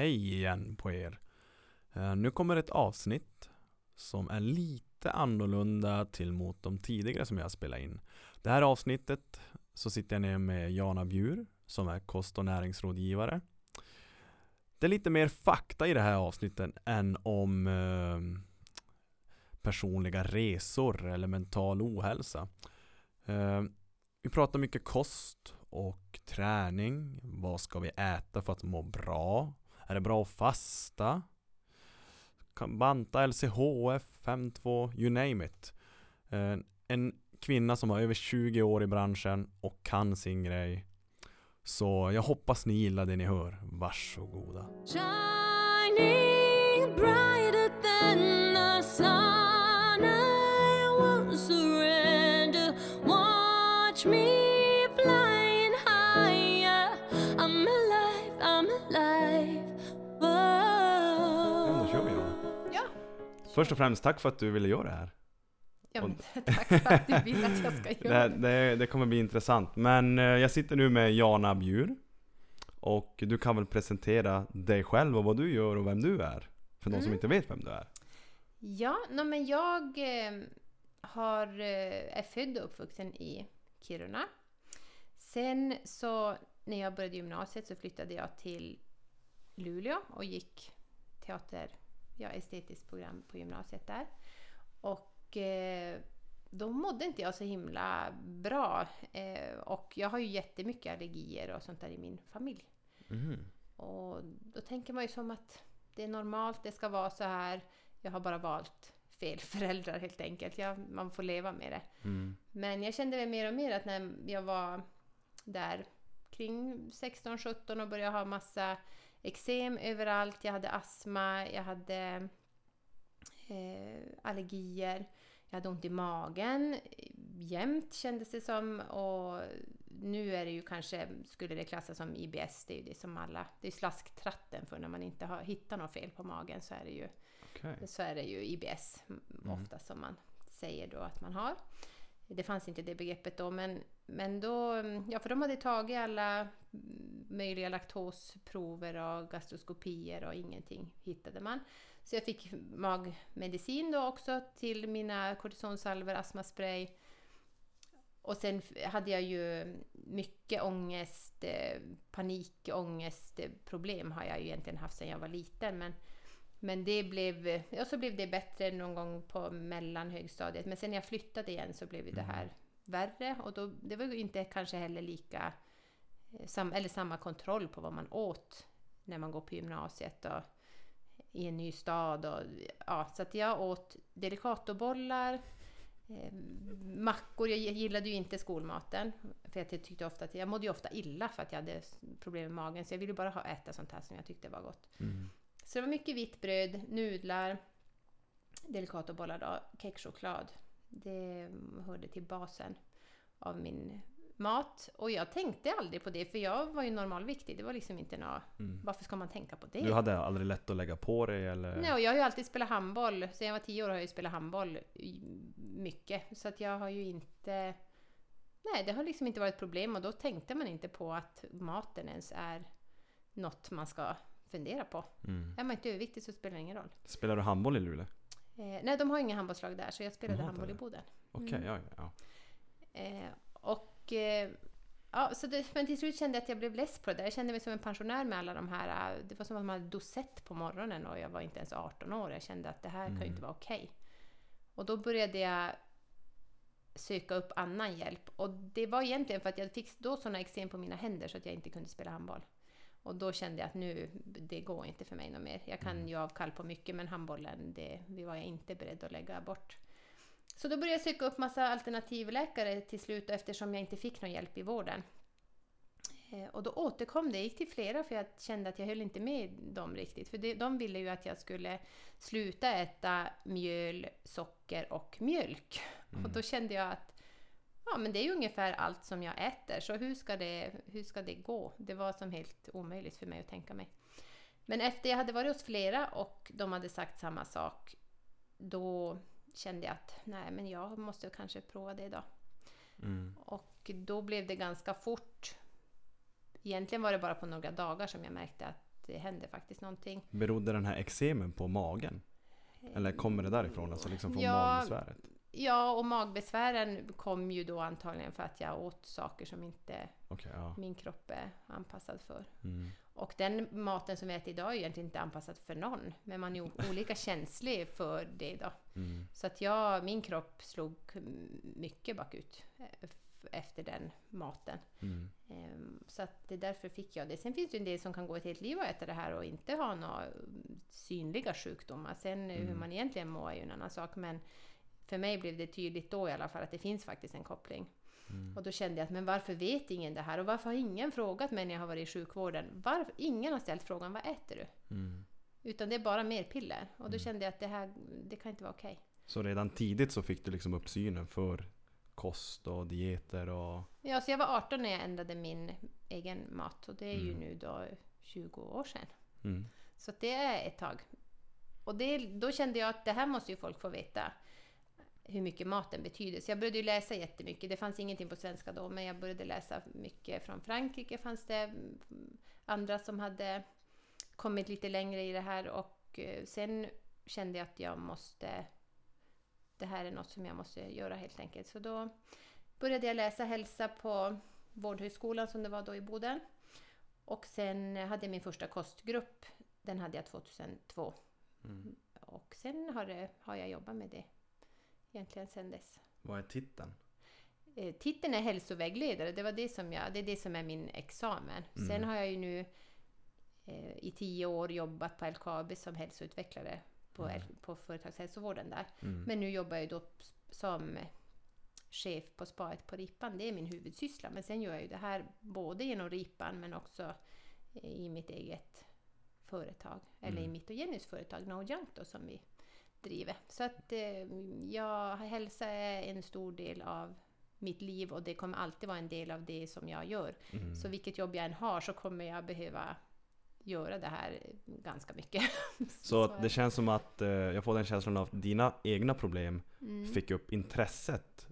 hej igen på er. Eh, nu kommer ett avsnitt som är lite annorlunda till mot de tidigare som jag spelade spelat in. Det här avsnittet så sitter jag ner med Jana Bjur som är kost och näringsrådgivare. Det är lite mer fakta i det här avsnittet än om eh, personliga resor eller mental ohälsa. Eh, vi pratar mycket kost och träning. Vad ska vi äta för att må bra? Är det bra att fasta? Banta LCHF, 52, you name it. Eh, en kvinna som har över 20 år i branschen och kan sin grej. Så jag hoppas ni gillar det ni hör. Varsågoda. Shining bright. Först och främst, tack för att du ville göra det här. Ja, men, tack för att du vill att jag ska göra det. det, det kommer bli intressant. Men eh, jag sitter nu med Jana Bjur. Och du kan väl presentera dig själv och vad du gör och vem du är. För de som Mm. inte vet vem du är. Ja, no, men jag eh, har, eh, är född och uppvuxen i Kiruna. Sen så när jag började gymnasiet så flyttade jag till Luleå och gick teater, ja, estetiskt program på gymnasiet där. Och eh, då mådde inte jag så himla bra. Eh, och jag har ju jättemycket allergier och sånt där i min familj. Mhm. Och då tänker man ju som att det är normalt, det ska vara så här. Jag har bara valt fel föräldrar helt enkelt. Jag, man får leva med det. Mm. Men jag kände väl mer och mer att när jag var där kring 16-17 och började ha massa eksem överallt. Jag hade astma, jag hade eh, allergier, jag hade ont i magen jämt kändes det som. Och nu är det ju kanske, skulle det klassas som IBS, det är ju det som alla, det är slasktratten för när man inte har hittat något fel på magen så är det ju Okej. så är det ju IBS Mm. ofta som man säger då att man har. Det fanns inte det begreppet då, men, men då, ja för de hade tagit alla möjliga laktosprover och gastroskopier och ingenting hittade man. Så jag fick magmedicin då också till mina kortisonsalver, astmaspray. Och sen hade jag ju mycket ångest, eh, panikångestproblem eh, har jag ju egentligen haft sedan jag var liten. Men, men det blev, ja, så blev det bättre någon gång på mellanhögstadiet. Men sen när jag flyttade igen så blev det här värre. Och då, det var ju inte kanske heller lika, eh, sam, eller samma kontroll på vad man åt när man går på gymnasiet och i en ny stad. Och, ja, så att jag åt delicatobollar, eh, mackor. Jag gillade ju inte skolmaten. För jag tyckte ofta att jag mådde ju ofta illa för att jag hade problem med magen. Så jag ville bara ha, äta sånt här som jag tyckte var gott. Mm. Så det var mycket vitt bröd, nudlar, delicatobollar då, kexchoklad. Det hörde till basen av min mat. Och jag tänkte aldrig på det, för jag var ju normalviktig. Det var liksom inte nå Mm. Varför ska man tänka på det? Du hade aldrig lätt att lägga på dig eller? Nej, och jag har ju alltid spelat handboll. Sen jag var tio år har jag ju spelat handboll mycket. Så att jag har ju inte... Nej, det har liksom inte varit ett problem och då tänkte man inte på att maten ens är något man ska fundera på. Mm. Är man inte överviktig så spelar det ingen roll. Spelar du handboll i Luleå? Eh, nej, de har ingen handbollslag där så jag spelade handboll i Boden. Okej, Mm. ja, ja. Eh, och... Eh, ja, så det, men till slut kände jag att jag blev less på det där. Jag kände mig som en pensionär med alla de här... eh, Det var som att man hade dosett på morgonen och jag var inte ens 18 år. Jag kände att det här kan ju Mm. inte vara okej. Och då började jag söka upp annan hjälp. Och det var egentligen för att jag fick då sådana eksem på mina händer så att jag inte kunde spela handboll. Och då kände jag att nu, det går inte för mig något mer. Jag kan ju avkall på mycket men handbollen, det, det var jag inte beredd att lägga bort. Så då började jag söka upp massa alternativläkare till slut eftersom jag inte fick någon hjälp i vården. Eh, Och då återkom det, jag gick till flera för jag kände att jag höll inte med dem riktigt. För det, de ville ju att jag skulle sluta äta mjöl, socker och mjölk. Mm. Och då kände jag att ja, men det är ju ungefär allt som jag äter, så hur ska, det, hur ska det gå? Det var som helt omöjligt för mig att tänka mig. Men efter jag hade varit hos flera och de hade sagt samma sak, då kände jag att nej, men jag måste kanske prova det idag. Mm. Och då blev det ganska fort. Egentligen var det bara på några dagar som jag märkte att det hände faktiskt någonting. Berodde den här eksemen på magen? Eller kommer det därifrån? Alltså liksom från Ja, magbesväret? Ja, och magbesvären kom ju då antagligen för att jag åt saker som inte Okej, ja. min kropp är anpassad för. Mm. Och den maten som vi äter idag är egentligen inte anpassad för någon. Men man är olika känslig för det då. Mm. Så att jag, min kropp slog mycket bakut eh, efter den maten. Mm. Ehm, Så att det därför fick jag det. Sen finns det ju en del som kan gå ett helt liv och äta det här och inte ha några mm, synliga sjukdomar. Sen eh, hur Mm. man egentligen mår är ju en annan sak. Men för mig blev det tydligt då i alla fall att det finns faktiskt en koppling. Mm. Och då kände jag att men varför vet ingen det här? Och varför har ingen frågat mig när jag har varit i sjukvården? Varför? Ingen har ställt frågan vad äter du? Mm. Utan det är bara mer piller. Och då Mm. kände jag att det här det kan inte vara okej. Så redan tidigt så fick du liksom upp synen för kost och dieter och... Ja, så jag var 18 när jag ändrade min egen mat och det är ju Mm. nu då 20 år sedan. Mm. Så det är ett tag. Och det, då kände jag att det här måste ju folk få veta hur mycket maten betyder. Så jag började läsa jättemycket. Det fanns ingenting på svenska då, men jag började läsa mycket från Frankrike. fanns det mm, andra som hade kommit lite längre i det här och eh, sen kände jag att jag måste... Det här är något som jag måste göra helt enkelt. Så då började jag läsa hälsa på Vårdhögskolan som det var då i Boden. Och sen hade jag min första kostgrupp. Den hade jag 2002. Mm. Och sen har, det, har jag jobbat med det egentligen sen dess. Vad är titeln? Eh, titeln är hälsovägledare, det, var det, som jag, det är det som är min examen. Mm. Sen har jag ju nu eh, i tio år jobbat på LKAB som hälsoutvecklare på, Mm. På företagshälsovården där. Mm. Men nu jobbar jag då som chef på spaet på Ripan. Det är min huvudsyssla. Men sen gör jag ju det här både genom Ripan men också i mitt eget företag. Eller i Mm. mitt och Jennys företag No Junk då, som vi driver. Så att eh, hälsa är en stor del av mitt liv och det kommer alltid vara en del av det som jag gör. Mm. Så vilket jobb jag än har så kommer jag behöva göra det här ganska mycket. Så är det känns som att eh, jag får den känslan av att dina egna problem Mm. fick upp intresset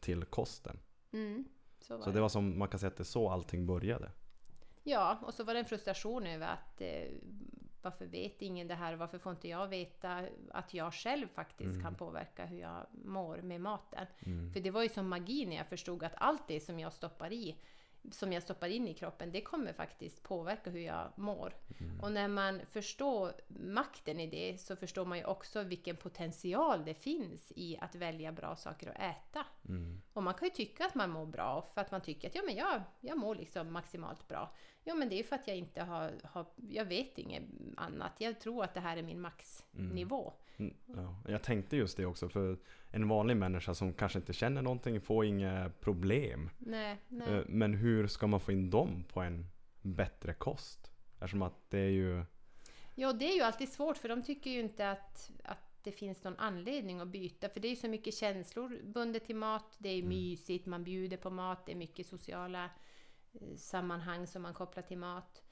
till kosten. Mm, så var Så det var som, man kan säga att det är så allting började. Ja, och så var det en frustration över att eh, varför vet ingen det här? Varför får inte jag veta att jag själv faktiskt Mm. kan påverka hur jag mår med maten? Mm. För det var ju som magi när jag förstod att allt det som jag stoppar i, som jag stoppar in i kroppen, det kommer faktiskt påverka hur jag mår. Mm. Och när man förstår makten i det så förstår man ju också vilken potential det finns i att välja bra saker att äta. Mm. Och man kan ju tycka att man mår bra för att man tycker att ja, men jag, jag mår liksom maximalt bra. Ja, men det är för att jag inte har, har jag vet inget annat. Jag tror att det här är min maxnivå. Mm, Ja, jag tänkte just det också för en vanlig människa som kanske inte känner någonting får inga problem. Nej, nej. Eh, Men hur ska man få in dem på en bättre kost? Eftersom att det är ju... Ja, det är ju alltid svårt för de tycker ju inte att, att det finns någon anledning att byta. För det är ju så mycket känslor bundet till mat. Det är Mm. mysigt, man bjuder på mat. Det är mycket sociala sammanhang som man kopplar till mat.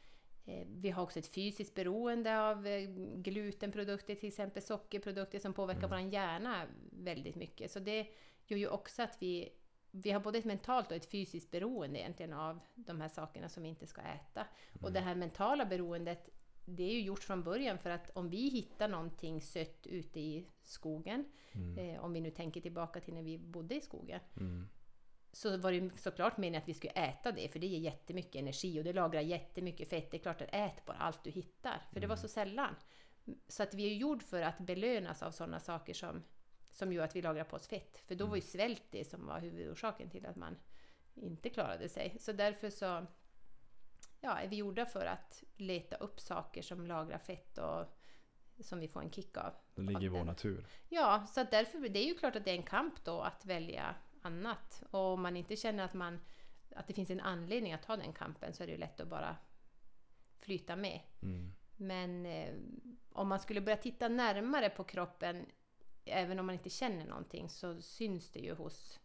Eh, Vi har också ett fysiskt beroende av eh, glutenprodukter, till exempel sockerprodukter som påverkar Mm. vår hjärna väldigt mycket. Så det gör ju också att vi, vi har både ett mentalt och ett fysiskt beroende egentligen av de här sakerna som vi inte ska äta. Och Mm. det här mentala beroendet, det är ju gjort från början för att om vi hittar någonting sött ute i skogen, Mm. eh, om vi nu tänker tillbaka till när vi bodde i skogen, Mm. Så var det såklart meningen att vi skulle äta det, för det ger jättemycket energi och det lagrar jättemycket fett. Det är klart att ät bara allt du hittar, för det var så sällan. Så att vi är gjord för att belönas av sådana saker som, som gör att vi lagrar på oss fett. För då var ju svält det som var huvudorsaken till att man inte klarade sig. Så därför så ja, är vi gjorda för att leta upp saker som lagrar fett och som vi får en kick av. Det ligger i vår natur. Ja, så därför, det är ju klart att det är en kamp då att välja annat. Och om man inte känner att, man, att det finns en anledning att ta den kampen så är det ju lätt att bara flyta med. Mm. Men eh, om man skulle börja titta närmare på kroppen, även om man inte känner någonting, så syns det ju hos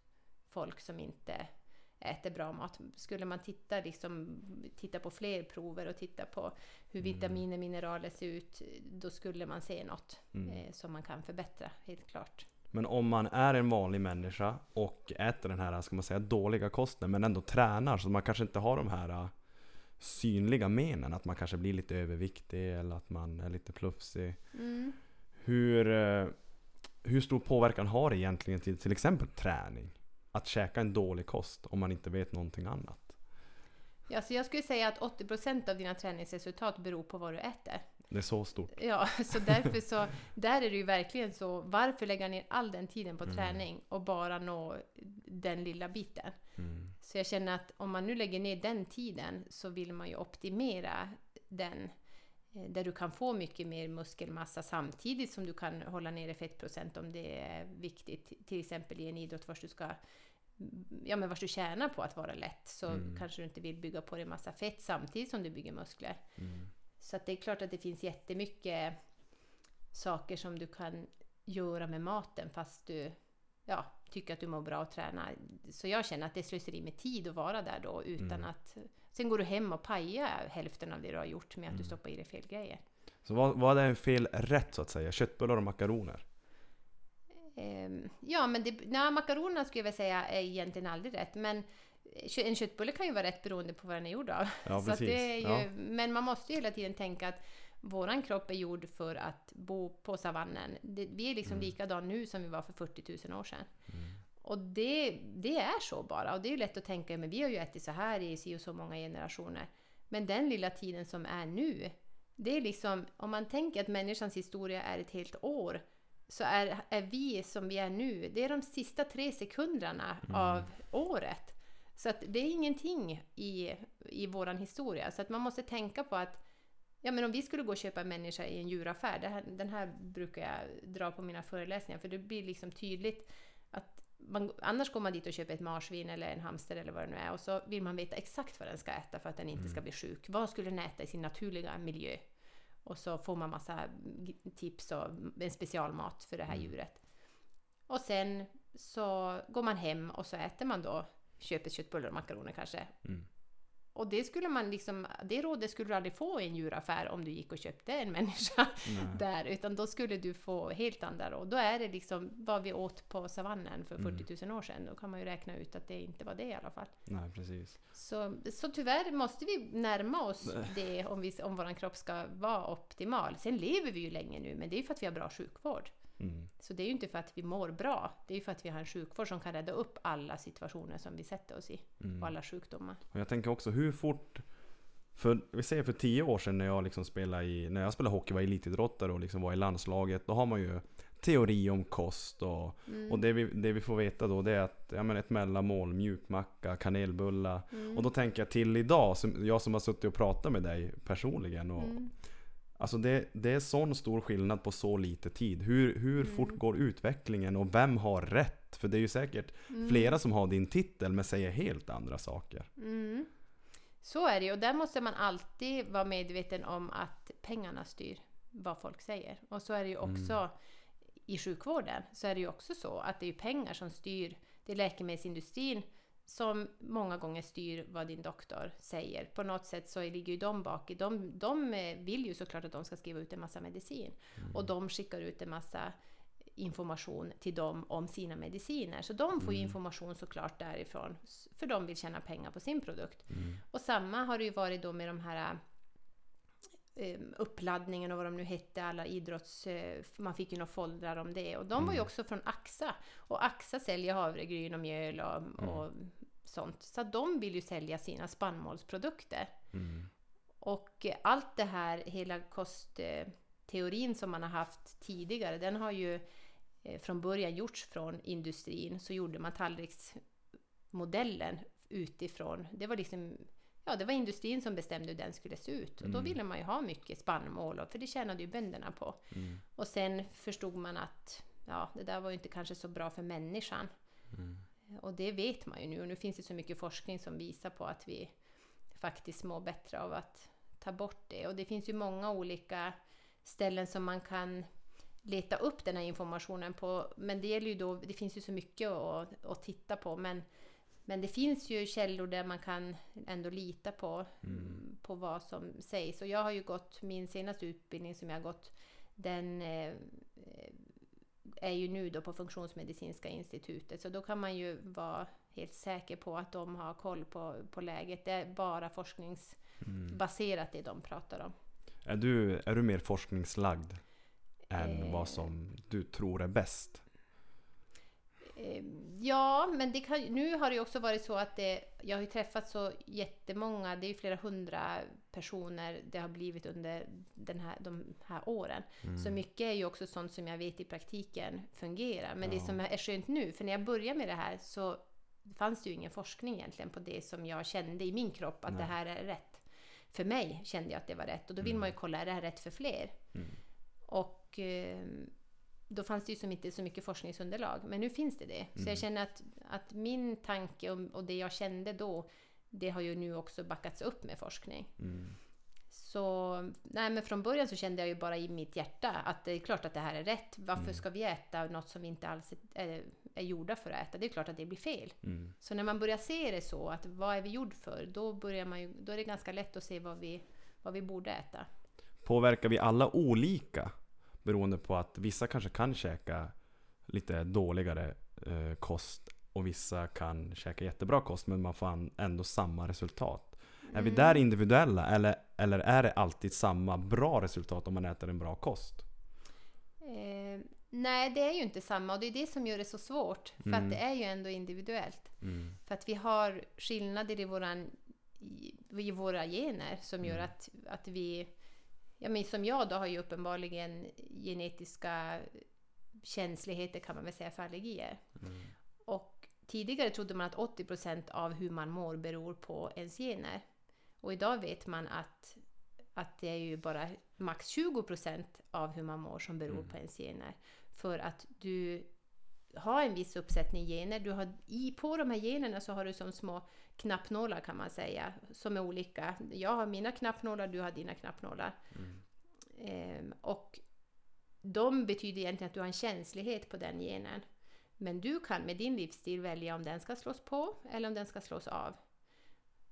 folk som inte äter bra mat. Skulle man titta, liksom, titta på fler prover och titta på hur Mm. vitaminer och mineraler ser ut, då skulle man se något Mm. eh, som man kan förbättra, helt klart. Men om man är en vanlig människa och äter den här, ska man säga, dåliga kosten men ändå tränar så man kanske inte har de här synliga menen. Att man kanske blir lite överviktig eller att man är lite plufsig. Mm. Hur, eh, hur stor påverkan har det egentligen till till exempel träning? Att käka en dålig kost om man inte vet någonting annat. Ja, så jag skulle säga att 80% av dina träningsresultat beror på vad du äter. Det är så stort. Ja, så därför så, där är det ju verkligen så, varför lägga ner all den tiden på Mm. träning och bara nå den lilla biten? Mm. Så jag känner att om man nu lägger ner den tiden så vill man ju optimera den eh, där du kan få mycket mer muskelmassa samtidigt som du kan hålla nere fettprocent om det är viktigt. Till exempel i en idrott vars du ska Ja men vars du tjänar på att vara lätt så Mm. kanske du inte vill bygga på dig massa fett samtidigt som du bygger muskler. Mm. Så det är klart att det finns jättemycket saker som du kan göra med maten fast du ja, tycker att du mår bra och tränar. Så jag känner att det är slöseri med tid att vara där då utan Mm. att... Sen går du hem och pajar hälften av det du har gjort med att du Mm. stoppar i dig fel grejer. Så vad, vad är fel rätt så att säga? Köttbullar och makaroner? Ehm, ja, men det, nej, makaronerna skulle jag väl säga är egentligen aldrig rätt. Men en köttbulle kan ju vara rätt beroende på vad den är gjord av. Ja Så det är ju, ja. Men man måste ju hela tiden tänka att våran kropp är gjord för att bo på savannen. Det, vi är liksom Mm. likadan nu som vi var för 40 000 år sedan. Mm. Och det, det är så bara. Och det är ju lätt att tänka, men vi har ju ätit så här i si och så många generationer. Men den lilla tiden som är nu, det är liksom, om man tänker att människans historia är ett helt år, så är, är vi som vi är nu, det är de sista tre sekunderna Mm. av året. Så att det är ingenting i, i våran historia. Så att man måste tänka på att Ja men om vi skulle gå och köpa en människa i en djuraffär, här, den här brukar jag dra på mina föreläsningar för det blir liksom tydligt att man, annars går man dit och köper ett marsvin eller en hamster eller vad det nu är och så vill man veta exakt vad den ska äta för att den inte ska bli sjuk. Vad skulle den äta i sin naturliga miljö? Och så får man massa tips och en specialmat för det här Mm. djuret. Och sen så går man hem och så äter man då köper köttbullar och makaroner kanske. Mm. Och det skulle man liksom, det rådet skulle du aldrig få i en djuraffär om du gick och köpte en människa Nej. där, utan då skulle du få helt andra råd. Då är det liksom vad vi åt på savannen för Mm. 40 000 år sedan. Då kan man ju räkna ut att det inte var det i alla fall. Nej precis. Så, så tyvärr måste vi närma oss det om, vi, om vår kropp ska vara optimal. Sen lever vi ju länge nu, men det är ju för att vi har bra sjukvård. Mm. Så det är ju inte för att vi mår bra, det är ju för att vi har en sjukvård som kan rädda upp alla situationer som vi sätter oss i Mm. och alla sjukdomar. Och jag tänker också hur fort för, vi säger för tio år sedan när jag liksom spelade i, när jag spelade hockey var elitidrottare och liksom var i landslaget. Då har man ju teori om kost och, Mm. och det, vi, det vi får veta då det är att ja, men ett mellanmål, mjukmacka, kanelbullar. Mm. Och då tänker jag till idag, som, jag som har suttit och pratat med dig personligen. Och, Mm. Alltså det, det är sån stor skillnad på så lite tid. Hur, hur Mm. fort går utvecklingen och vem har rätt? För det är ju säkert Mm. flera som har din titel men säger helt andra saker. Mm. Så är det ju, och där måste man alltid vara medveten om att pengarna styr vad folk säger. Och så är det ju också i sjukvården, så är det ju också så att det är pengar som styr, det är läkemedelsindustrin som många gånger styr vad din doktor säger. På något sätt så ligger ju de bak de, de eh, vill ju såklart att de ska skriva ut en massa medicin. Och de skickar ut en massa information till dem om sina mediciner. Så de får ju information såklart därifrån, för de vill tjäna pengar på sin produkt. Mm. Och samma har det ju varit då med de här uppladdningen och vad de nu hette, alla idrotts... eh, Man fick ju några foldrar om det. Och de var ju Mm. också från Axa. Och Axa säljer havregryn och mjöl och, Mm. och sånt. Så de vill ju sälja sina spannmålsprodukter. Mm. Och allt det här, hela kostteorin som man har haft tidigare, den har ju eh, från början gjorts från industrin. Så gjorde man tallriksmodellen utifrån. Det var liksom Ja, det var industrin som bestämde hur den skulle se ut. Och då Mm. ville man ju ha mycket spannmål, och- för det tjänade ju bönderna på. Mm. Och sen förstod man att ja, det där var ju inte kanske så bra för människan. Mm. Och det vet man ju nu. Och nu finns det så mycket forskning som visar på att vi faktiskt mår bättre av att ta bort det. Och det finns ju många olika ställen som man kan leta upp den här informationen på. Men det gäller ju då, det finns ju så mycket att, att titta på. Men, men det finns ju källor där man kan ändå lita på, Mm. på vad som sägs. Och jag har ju gått, min senaste utbildning som jag har gått, den eh, är ju nu då på Funktionsmedicinska institutet. Så då kan man ju vara helt säker på att de har koll på, på läget. Det är bara Mm. baserat det de pratar om. Är, du, är du mer forskningslagd än Eh. vad som du tror är bäst? Eh, Ja, men det kan, nu har det ju också varit så att det, jag har ju träffat så jättemånga, det är ju flera hundra personer det har blivit under den här, de här åren. Mm. Så mycket är ju också sånt som jag vet i praktiken fungerar. Men det Ja. som är skönt nu, för när jag började med det här så fanns det ju ingen forskning egentligen på det som jag kände i min kropp att Nej. det här är rätt. För mig kände jag att det var rätt och då vill Mm. man ju kolla, är det här rätt för fler? Mm. Och eh, då fanns det ju som inte så mycket forskningsunderlag, men nu finns det det. Så Mm. jag känner att, att min tanke och, och det jag kände då, det har ju nu också backats upp med forskning. Mm. Så nej, men från början så kände jag ju bara i mitt hjärta att det är klart att det här är rätt. Varför Mm. ska vi äta något som vi inte alls är, är gjorda för att äta? Det är klart att det blir fel. Mm. Så när man börjar se det så, att vad är vi gjord för? Då, börjar man ju, då är det ganska lätt att se vad vi, vad vi borde äta. Påverkar vi alla olika? Beroende på att vissa kanske kan käka lite dåligare eh, kost och vissa kan käka jättebra kost men man får ändå samma resultat. Är vi Mm. där individuella eller, eller är det alltid samma bra resultat om man äter en bra kost? Eh, nej, det är ju inte samma och det är det som gör det så svårt. För Mm. att det är ju ändå individuellt. Mm. För att vi har skillnader i, våran, i, i våra gener som gör Mm. att, att vi... Ja, men som jag då har ju uppenbarligen genetiska känsligheter kan man väl säga för allergier. Mm. Och tidigare trodde man att 80% av hur man mår beror på ens gener. Och idag vet man att, att det är ju bara max 20% av hur man mår som beror Mm. på ens gener. För att du har en viss uppsättning gener. Du har, i, på de här generna så har du som små knappnålar kan man säga, som är olika. Jag har mina knappnålar, du har dina knappnålar. Mm. Ehm, och de betyder egentligen att du har en känslighet på den genen. Men du kan med din livsstil välja om den ska slås på eller om den ska slås av.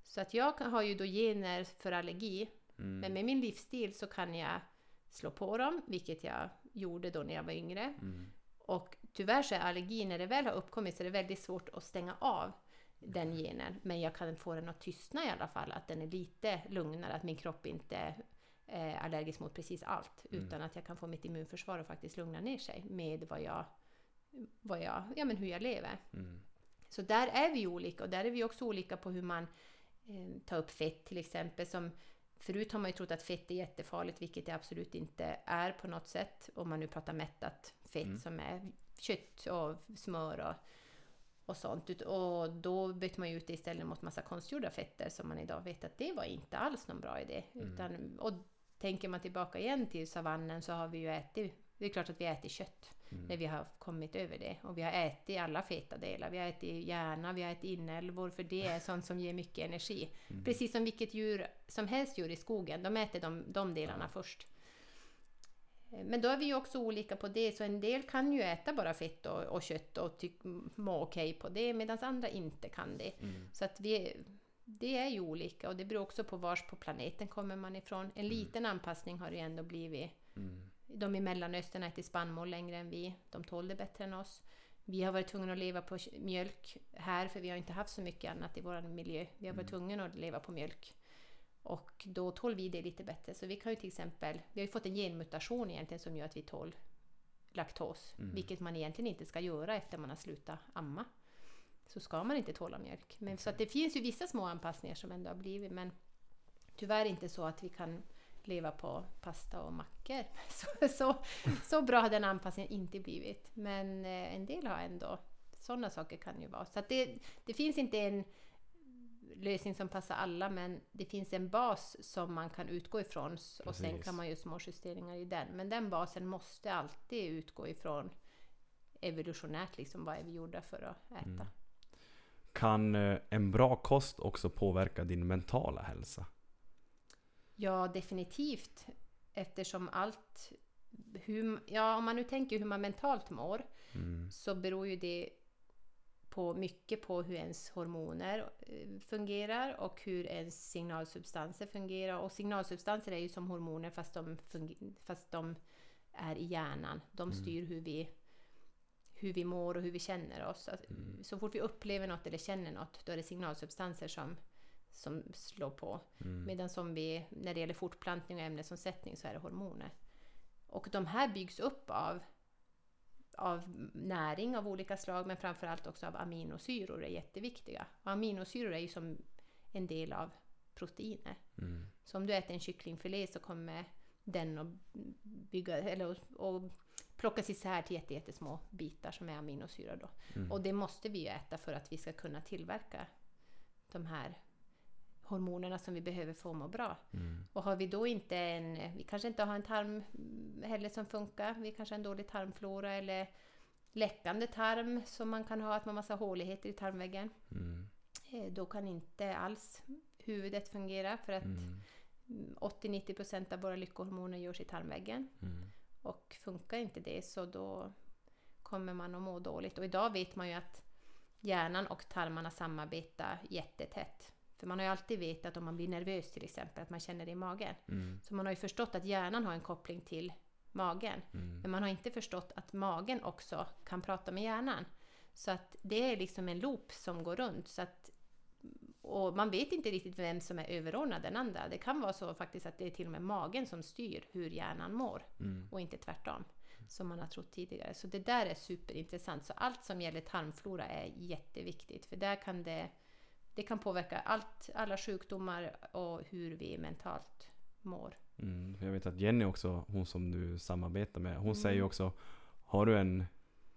Så att jag har ju då gener för allergi, Mm. men med min livsstil så kan jag slå på dem, vilket jag gjorde då när jag var yngre. Mm. Och tyvärr så är allergi, när det väl har uppkommit, så är det väldigt svårt att stänga av den genen. Men jag kan få den att tystna i alla fall, att den är lite lugnare, att min kropp inte är allergisk mot precis allt. Mm. Utan att jag kan få mitt immunförsvar att faktiskt lugna ner sig med vad jag, vad jag, ja, men hur jag lever. Mm. Så där är vi olika och där är vi också olika på hur man eh, tar upp fett till exempel. Som, förut har man ju trott att fett är jättefarligt, vilket det absolut inte är på något sätt. Om man nu pratar mättat fett Mm. som är kött och smör och, och sånt. Och då bytte man ut det istället mot massa konstgjorda fetter som man idag vet att det var inte alls någon bra idé. Mm. Utan, och tänker man tillbaka igen till savannen så har vi ju ätit, det är klart att vi äter kött Mm. när vi har kommit över det. Och vi har ätit alla feta delar. Vi har ätit hjärna, vi har ätit inälvor, för det är sånt som ger mycket energi. Mm. Precis som vilket djur som helst gör i skogen, de äter de, de delarna först. Eh, Men då är vi ju också olika på det, så en del kan ju äta bara fett och, och kött och tyck, må okej på det, medan andra inte kan det. Mm. Så att vi, det är ju olika och det beror också på vars på planeten kommer man ifrån. En liten anpassning har det ju ändå blivit Mm. de i Mellanöstern äter spannmål längre än vi. De tål det bättre än oss. Vi har varit tvungna att leva på mjölk här, för vi har inte haft så mycket annat i vår miljö. Vi har varit Mm. tvungna att leva på mjölk. Och då tål vi det lite bättre. Så vi kan ju till exempel, vi har ju fått en genmutation egentligen som gör att vi tål laktos. Mm. Vilket man egentligen inte ska göra efter man har slutat amma. Så ska man inte tåla mjölk. Men, Så att det finns ju vissa små anpassningar som ändå har blivit, men tyvärr inte så att vi kan leva på pasta och mackor. Så, så, så bra har den anpassningen inte blivit. Men eh, en del har ändå, sådana saker kan ju vara. Så att det, det finns inte en lösning som passar alla, men det finns en bas som man kan utgå ifrån s- och sen Precis. kan man göra små justeringar i den. Men den basen måste alltid utgå ifrån evolutionärt, liksom vad är vi gjorda för att äta. Mm. Kan eh, en bra kost också påverka din mentala hälsa? Ja, definitivt. Eftersom allt... Hur, ja, om man nu tänker hur man mentalt mår Mm. så beror ju det på mycket på hur ens hormoner eh, fungerar och hur ens signalsubstanser fungerar. Och signalsubstanser är ju som hormoner fast de, fast de är i hjärnan. De Mm. styr hur vi, hur vi mår och hur vi känner oss. Mm. Så fort vi upplever något eller känner något, då är det signalsubstanser som, som slår på. Mm. Medan som vi, när det gäller fortplantning och ämnesomsättning så är det hormoner. Och de här byggs upp av, av näring av olika slag men framförallt också av aminosyror är jätteviktiga. Och aminosyror är ju som en del av proteiner. Mm. Så om du äter en kycklingfilé så kommer den att bygga, eller att plockas isär till jätte- jättesmå bitar som är aminosyror då. Mm. Och det måste vi ju äta för att vi ska kunna tillverka de här hormonerna som vi behöver för att må bra. Mm. Och har vi då inte en, vi kanske inte har en tarm heller som funkar, vi kanske har en dålig tarmflora eller läckande tarm som man kan ha, att man har massa håligheter i tarmväggen. Mm. Eh, Då kan inte alls huvudet fungera för att Mm. 80-90% av våra lyckohormoner görs i tarmväggen. Mm. Och funkar inte det så då kommer man att må dåligt. Och idag vet man ju att hjärnan och tarmarna samarbetar jättetätt. För man har ju alltid vetat om man blir nervös till exempel, att man känner det i magen. Mm. Så man har ju förstått att hjärnan har en koppling till magen. Mm. Men man har inte förstått att magen också kan prata med hjärnan. Så att det är liksom en loop som går runt. Så att, och man vet inte riktigt vem som är överordnad den andra. Det kan vara så faktiskt att det är till och med magen som styr hur hjärnan mår Mm. och inte tvärtom. Som man har trott tidigare. Så det där är superintressant. Så allt som gäller tarmflora är jätteviktigt. För där kan det, det kan påverka allt, alla sjukdomar och hur vi mentalt mår. Mm. Jag vet att Jenny också, hon som du samarbetar med, hon Mm. säger ju också Har du en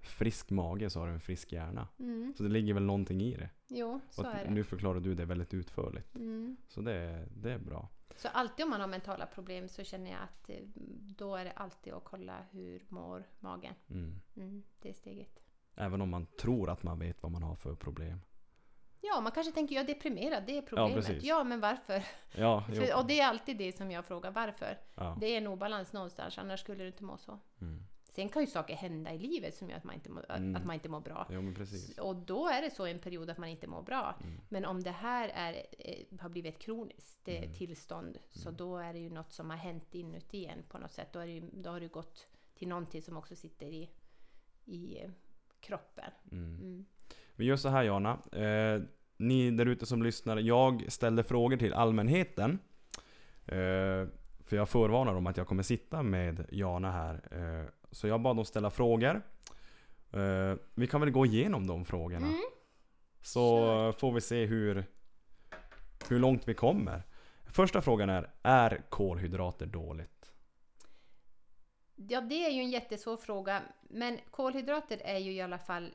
frisk mage så har du en frisk hjärna. Mm. Så det ligger väl någonting i det. Jo, så Och är det. Nu förklarar du det väldigt utförligt. Mm. Så det, är- det är bra. Så alltid om man har mentala problem så känner jag att eh, då är det alltid att kolla hur mår magen. Mm. Mm, det är steget. Även om man tror att man vet vad man har för problem. Ja, man kanske tänker jag är deprimerad, det är problemet. precis. Ja, men varför? Ja. För, och det är alltid det som jag frågar, varför? ja. Det är en obalans någonstans, annars skulle du inte må så. Mm. Sen kan ju saker hända i livet som gör att man inte att- Mm. att man inte mår bra. Precis. Och då är det så en period att man inte mår bra. Mm. Men om det här är, eh, har blivit ett kroniskt eh, Mm. tillstånd så då är det ju något som har hänt inuti en på något sätt. Då, är det, då har det gått till någonting som också sitter i, i eh, kroppen. Vi gör så här Jana. Eh, ni där ute som lyssnar, jag ställde frågor till allmänheten. Eh, för jag förvarnar om att jag kommer sitta med Jana här. Eh, så jag bad dem ställa frågor. Eh, vi kan väl gå igenom de frågorna. Mm. Så Kör. får vi se hur, hur långt vi kommer. Första frågan är, är kolhydrater dåligt? Ja, det är ju en jättesvår fråga. Men kolhydrater är ju i alla fall...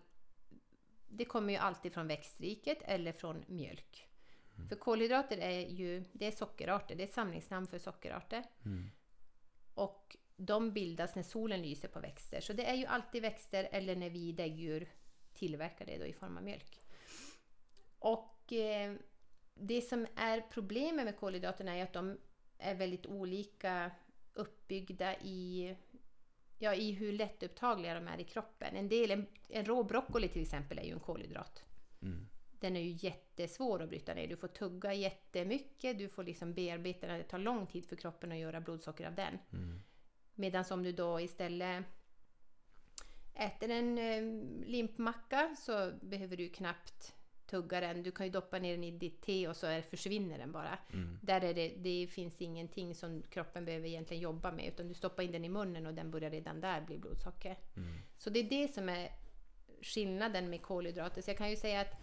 Det kommer ju alltid från växtriket eller från mjölk. För kolhydrater är ju det är sockerarter, det är samlingsnamn för sockerarter. Mm. Och de bildas när solen lyser på växter. Så det är ju alltid växter eller när vi däggdjur tillverkar det då i form av mjölk. Och eh, det som är problemet med kolhydraterna är att de är väldigt olika uppbyggda i, ja, i hur lättupptagliga de är i kroppen. En, del, en, en rå broccoli till exempel är ju en kolhydrat. Mm. Den är ju jättesvår att bryta ner. Du får tugga jättemycket, du får liksom bearbeta den. Det tar lång tid för kroppen att göra blodsocker av den. Mm. Medan om du då istället äter en eh, limpmacka så behöver du knappt tugga den. Du kan ju doppa ner den i ditt te och så är, försvinner den bara. Mm. Där är det, det finns ingenting som kroppen behöver egentligen jobba med utan du stoppar in den i munnen och den börjar redan där bli blodsocker. Mm. Så det är det som är skillnaden med kolhydrater. Så jag kan ju säga att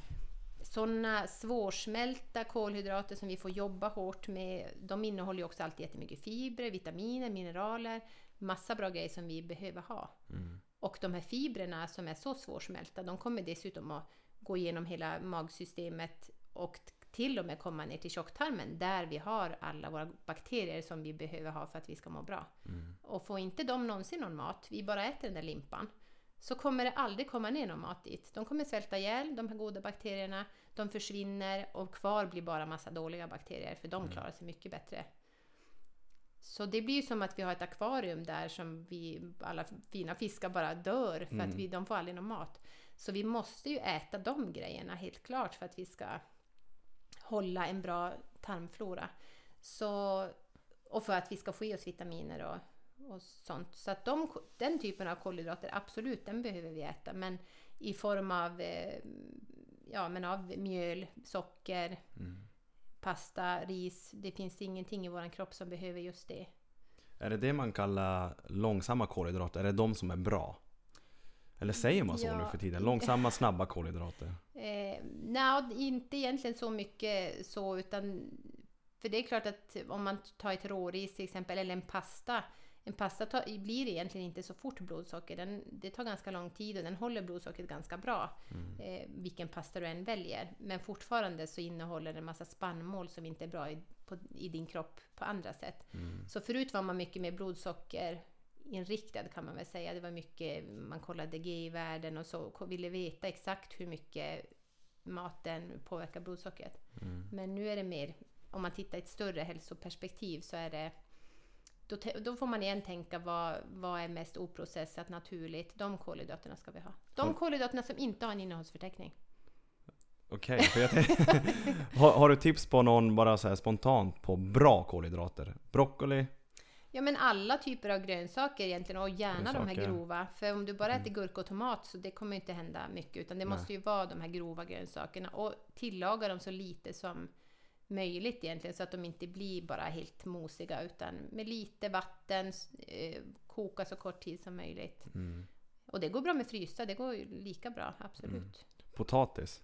sådana svårsmälta kolhydrater som vi får jobba hårt med, de innehåller ju också alltid jättemycket fibrer, vitaminer, mineraler, massa bra grejer som vi behöver ha. Mm. Och de här fibrerna som är så svårsmälta, de kommer dessutom att gå igenom hela magsystemet och till och med komma ner till tjocktarmen där vi har alla våra bakterier som vi behöver ha för att vi ska må bra. Mm. Och får inte de någonsin någon mat, vi bara äter den där limpan, så kommer det aldrig komma ner någon mat dit. De kommer svälta ihjäl, de här goda bakterierna, de försvinner och kvar blir bara massa dåliga bakterier för de klarar sig mycket bättre. Så det blir ju som att vi har ett akvarium där som vi, alla fina fiskar bara dör för Mm. att vi, de får aldrig någon mat. Så vi måste ju äta de grejerna helt klart för att vi ska hålla en bra tarmflora. Så, och för att vi ska få i oss vitaminer och, och sånt. Så att de, den typen av kolhydrater, absolut, den behöver vi äta. Men i form av, eh, ja, men av mjöl, socker, Mm. pasta, ris. Det finns ingenting i vår kropp som behöver just det. Är det det man kallar långsamma kolhydrater? Är det de som är bra? Eller säger man så Ja. nu för tiden? Långsamma, snabba kolhydrater? Eh, Nej, inte egentligen så mycket så, utan för det är klart att om man tar ett råris till exempel, eller en pasta. En pasta tar, blir egentligen inte så fort blodsocker. Den, det tar ganska lång tid och den håller blodsockret ganska bra. Eh, vilken pasta du än väljer. Men fortfarande så innehåller den en massa spannmål som inte är bra i, på, i din kropp på andra sätt. Så förut var man mycket mer blodsocker inriktad kan man väl säga. Det var mycket, man kollade GI-värden och så och ville veta exakt hur mycket maten påverkar blodsockret. Men nu är det mer, om man tittar i ett större hälsoperspektiv så är det då, då får man igen tänka vad, vad är mest oprocessat, naturligt. De kolhydraterna ska vi ha. De Mm. kolhydraterna som inte har en innehållsförteckning. Okej, tänkte- har, har du tips på någon bara så spontant på bra kolhydrater? Broccoli? Ja men alla typer av grönsaker egentligen och gärna de här Grönsaker. grova. För om du bara äter gurka och tomat så det kommer inte hända mycket utan det Nej. måste ju vara de här grova grönsakerna och tillaga dem så lite som möjligt egentligen så att de inte blir bara helt mosiga utan med lite vatten, eh, koka så kort tid som möjligt. Mm. Och det går bra med frysta, det går lika bra, absolut. Mm. Potatis?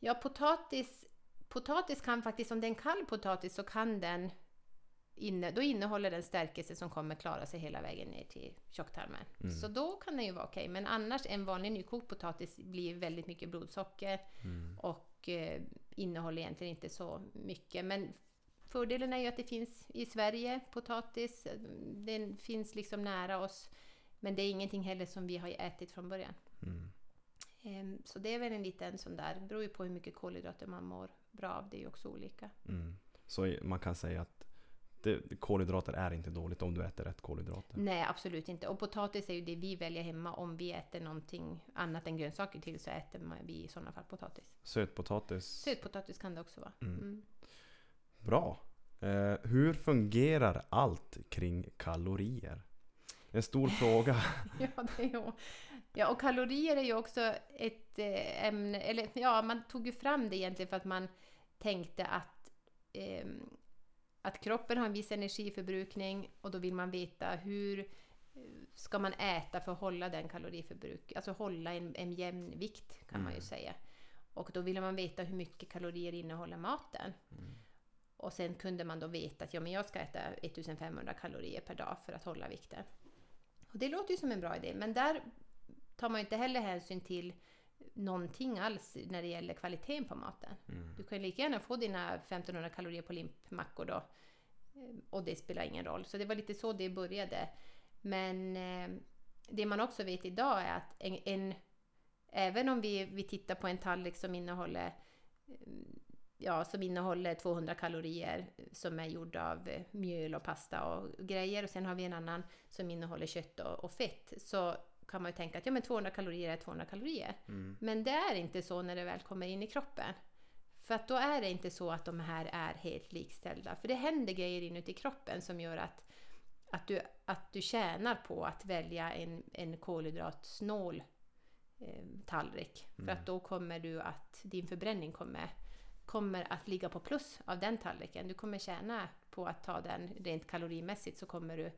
Ja, potatis, potatis kan faktiskt, om det är en kall potatis så kan den inne, då innehåller den stärkelse som kommer klara sig hela vägen ner till tjocktarmen. Mm. Så då kan den ju vara okej. Men annars, en vanlig nykokt potatis blir väldigt mycket blodsocker Mm. och eh, innehåller egentligen inte så mycket. Men fördelen är ju att det finns i Sverige, potatis. Den finns liksom nära oss. Men det är ingenting heller som vi har ätit från början. Mm. Ehm, Så det är väl en liten sån där, det beror ju på hur mycket kolhydrater man mår bra av, det är ju också olika. Mm. Så man kan säga att det, kolhydrater är inte dåligt om du äter rätt kolhydrater. Nej, absolut inte. Och potatis är ju det vi väljer hemma. Om vi äter någonting annat än grönsaker till så äter man- vi i sådana fall potatis. Sötpotatis? Sötpotatis kan det också vara. Mm. Mm. Bra. Eh, hur fungerar allt kring kalorier? En stor fråga. Ja, det är ju. ja, och kalorier är ju också ett eh, ämne, eller ja, man tog ju fram det egentligen för att man tänkte att, ehm, att kroppen har en viss energiförbrukning och då vill man veta hur eh, ska man äta för att hålla den kaloriförbruk, alltså hålla en, en jämn vikt kan man ju Mm. säga. Och då ville man veta hur mycket kalorier innehåller maten. Mm. Och sen kunde man då veta att ja, men jag ska äta 1500 kalorier per dag för att hålla vikten. Och det låter ju som en bra idé, men där tar man ju inte heller hänsyn till någonting alls när det gäller kvaliteten på maten. Mm. Du kan lika gärna få dina 1500 kalorier på limpmackor då. Eh, Och det spelar ingen roll. Så det var lite så det började. Men eh, det man också vet idag är att en, en även om vi, vi tittar på en tallrik som innehåller eh, ja, som innehåller 200 kalorier som är gjord av mjöl och pasta och grejer och sen har vi en annan som innehåller kött och, och fett så kan man ju tänka att ja, men 200 kalorier är 200 kalorier. Mm. Men det är inte så när det väl kommer in i kroppen. För att då är det inte så att de här är helt likställda. För det händer grejer inuti kroppen som gör att, att, du, att du tjänar på att välja en, en kolhydratsnål eh, tallrik. För Mm. att då kommer du att din förbränning kommer, kommer att ligga på plus av den tallriken. Du kommer tjäna på att ta den rent kalorimässigt så kommer du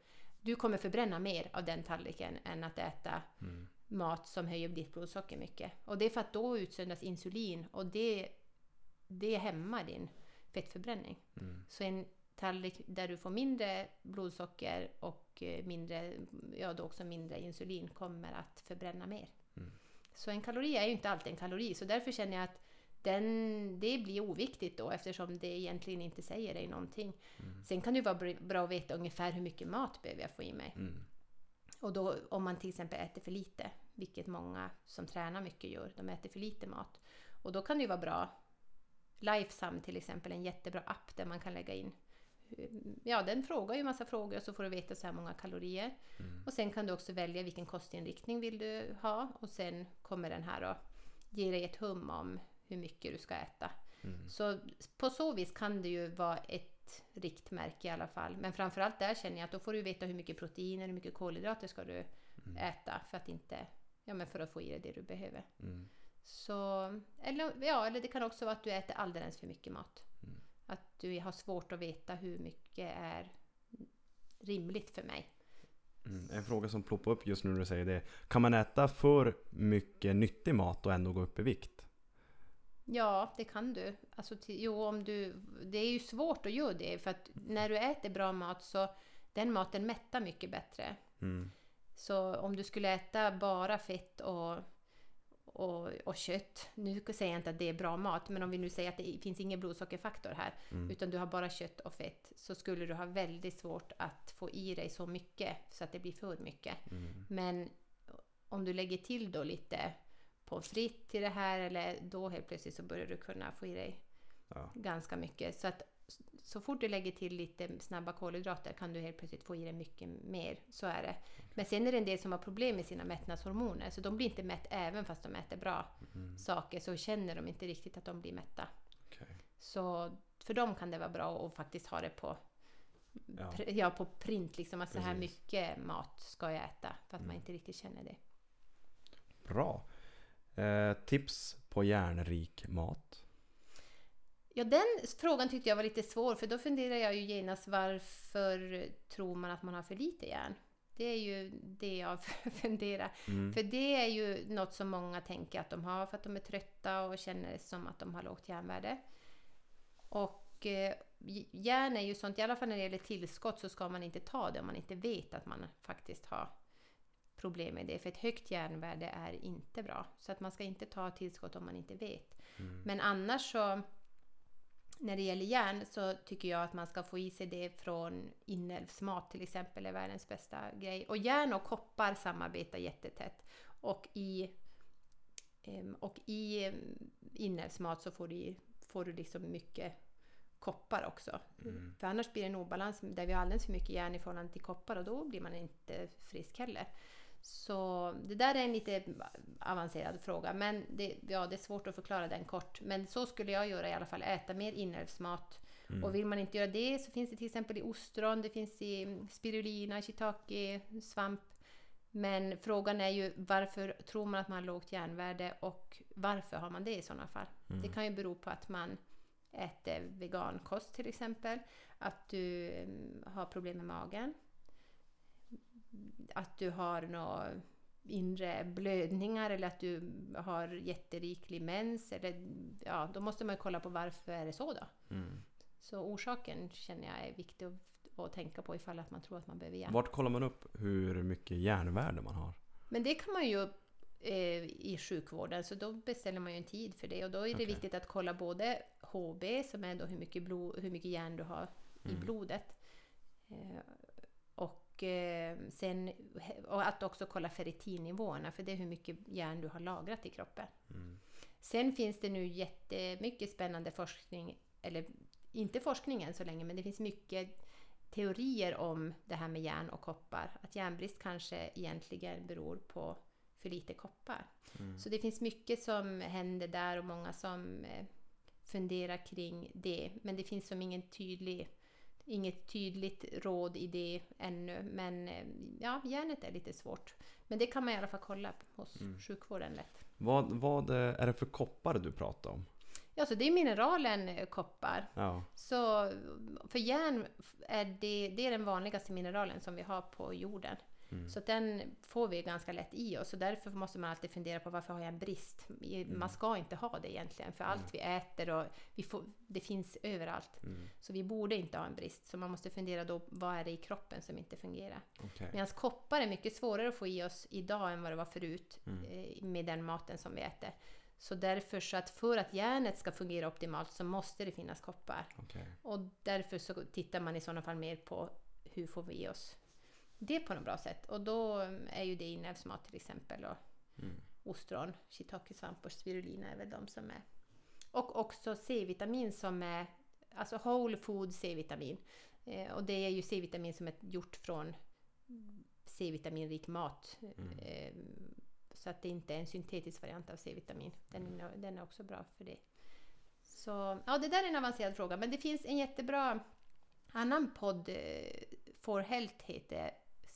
du kommer förbränna mer av den tallriken än att äta Mm. mat som höjer ditt blodsocker mycket. Och det är för att då utsöndras insulin och det, det hämmar din fettförbränning. Mm. Så en tallrik där du får mindre blodsocker och eh, mindre, ja då också mindre insulin kommer att förbränna mer. Mm. Så en kalori är ju inte alltid en kalori, så därför känner jag att den, det blir oviktigt då eftersom det egentligen inte säger dig någonting. Mm. Sen kan det vara br- bra att veta ungefär hur mycket mat behöver jag få i mig. Mm. Och då om man till exempel äter för lite, vilket många som tränar mycket gör, de äter för lite mat. Och då kan det ju vara bra. Lifesum till exempel, en jättebra app där man kan lägga in Ja, den frågar ju massa frågor och så får du veta så här många kalorier. Mm. Och sen kan du också välja vilken kostinriktning vill du ha och sen kommer den här och ge dig ett hum om hur mycket du ska äta. Mm. Så på så vis kan det ju vara ett riktmärke i alla fall. Men framförallt där känner jag att då får du veta hur mycket proteiner, hur mycket kolhydrater ska du Mm. äta för att inte, ja men för att få i dig det du behöver. Mm. Så, eller, ja, eller det kan också vara att du äter alldeles för mycket mat. Mm. Att du har svårt att veta hur mycket är rimligt för mig. Mm. En fråga som ploppar upp just nu när du säger det. Kan man äta för mycket nyttig mat och ändå gå upp i vikt? Ja, det kan du. Alltså, jo, om du. Det är ju svårt att göra det för att när du äter bra mat så den maten mättar mycket bättre. Mm. Så om du skulle äta bara fett och, och, och kött. Nu säger jag inte att det är bra mat, men om vi nu säger att det finns ingen blodsockerfaktor här, Mm. utan du har bara kött och fett, så skulle du ha väldigt svårt att få i dig så mycket så att det blir för mycket. Mm. Men om du lägger till då lite pommes frites till det här, eller då helt plötsligt så börjar du kunna få i dig Ja. ganska mycket. Så att så fort du lägger till lite snabba kolhydrater kan du helt plötsligt få i dig mycket mer. Så är det. Men sen är det en del som har problem med sina mättnadshormoner, så de blir inte mätt även fast de äter bra Mm. saker, så känner de inte riktigt att de blir mätta. Okej. Så för dem kan det vara bra att faktiskt ha det på, Ja. ja, på print, liksom att så här Precis. mycket mat ska jag äta, för att man Mm. inte riktigt känner det. Bra. Eh, tips på järnrik mat? Ja, den frågan tyckte jag var lite svår, för då funderar jag ju genast varför tror man att man har för lite järn? Det är ju det jag funderar. Mm. För det är ju något som många tänker att de har för att de är trötta och känner som att de har lågt järnvärde. Och eh, järn är ju sånt, i alla fall när det gäller tillskott så ska man inte ta det om man inte vet att man faktiskt har problem med det. För ett högt järnvärde är inte bra. Så att man ska inte ta tillskott om man inte vet. Mm. Men annars så när det gäller järn så tycker jag att man ska få i sig det från inälvsmat till exempel är världens bästa grej. Och järn och koppar samarbetar jättetätt. Och i, ehm, och i ehm, inälvsmat så får du, får du liksom mycket koppar också. Mm. För annars blir det en obalans där vi har alldeles för mycket järn i förhållande till koppar och då blir man inte frisk heller. Så det där är en lite avancerad fråga, men det, ja, det är svårt att förklara den kort. Men så skulle jag göra i alla fall, äta mer inälvsmat. Mm. Och vill man inte göra det så finns det till exempel i ostron, det finns i spirulina, shiitake, svamp. Men frågan är ju varför tror man att man har lågt järnvärde och varför har man det i sådana fall? Mm. Det kan ju bero på att man äter vegankost till exempel, att du mm, har problem med magen, att du har några inre blödningar eller att du har jätteriklig mens. Eller, ja, då måste man kolla på varför är det så då? Mm. Så orsaken känner jag är viktig att, att tänka på ifall att man tror att man behöver järn. Vart kollar man upp hur mycket järnvärde man har? Men det kan man ju eh, i sjukvården, så då beställer man ju en tid för det. Och då är det Okej. viktigt att kolla både HB, som är då hur mycket, blod, hur mycket järn du har i Mm. blodet. Och, eh, sen, och att också kolla ferritinnivåerna, för det är hur mycket järn du har lagrat i kroppen. Mm. Sen finns det nu jättemycket spännande forskning, eller inte forskning än så länge, men det finns mycket teorier om det här med järn och koppar. Att järnbrist kanske egentligen beror på för lite koppar. Mm. Så det finns mycket som händer där och många som eh, funderar kring det. Men det finns som ingen tydlig, inget tydligt råd i det ännu. Men eh, ja, järnet är lite svårt. Men det kan man i alla fall kolla hos Mm. sjukvården lätt. Vad, vad är det för koppar du pratar om? Ja, så det är mineralen eh, koppar. Ja. Så för järn är det, det är den vanligaste mineralen som vi har på jorden. Mm. Så den får vi ganska lätt i oss och därför måste man alltid fundera på varför har jag en brist? Mm. Man ska inte ha det egentligen för allt vi äter och vi får, det finns överallt. Mm. Så vi borde inte ha en brist. Så man måste fundera då, vad är det i kroppen som inte fungerar? Okej. Medan koppar är mycket svårare att få i oss idag än vad det var förut Mm. eh, med den maten som vi äter. Så därför så att för att järnet ska fungera optimalt så måste det finnas koppar. Okej. Och därför så tittar man i sådana fall mer på hur får vi i oss det på något bra sätt. Och då är ju det inälvsmat till exempel och Mm. ostron, shiitake-svamp och spirulina är väl de som är. Och också C-vitamin som är, alltså whole food C-vitamin. Eh, och det är ju C-vitamin som är gjort från C-vitaminrik mat. Mm. Eh, så att det inte är en syntetisk variant av C-vitamin. Den, är- den är också bra för det. Så ja, det där är en avancerad fråga. Men det finns en jättebra annan podd, eh, For Health heter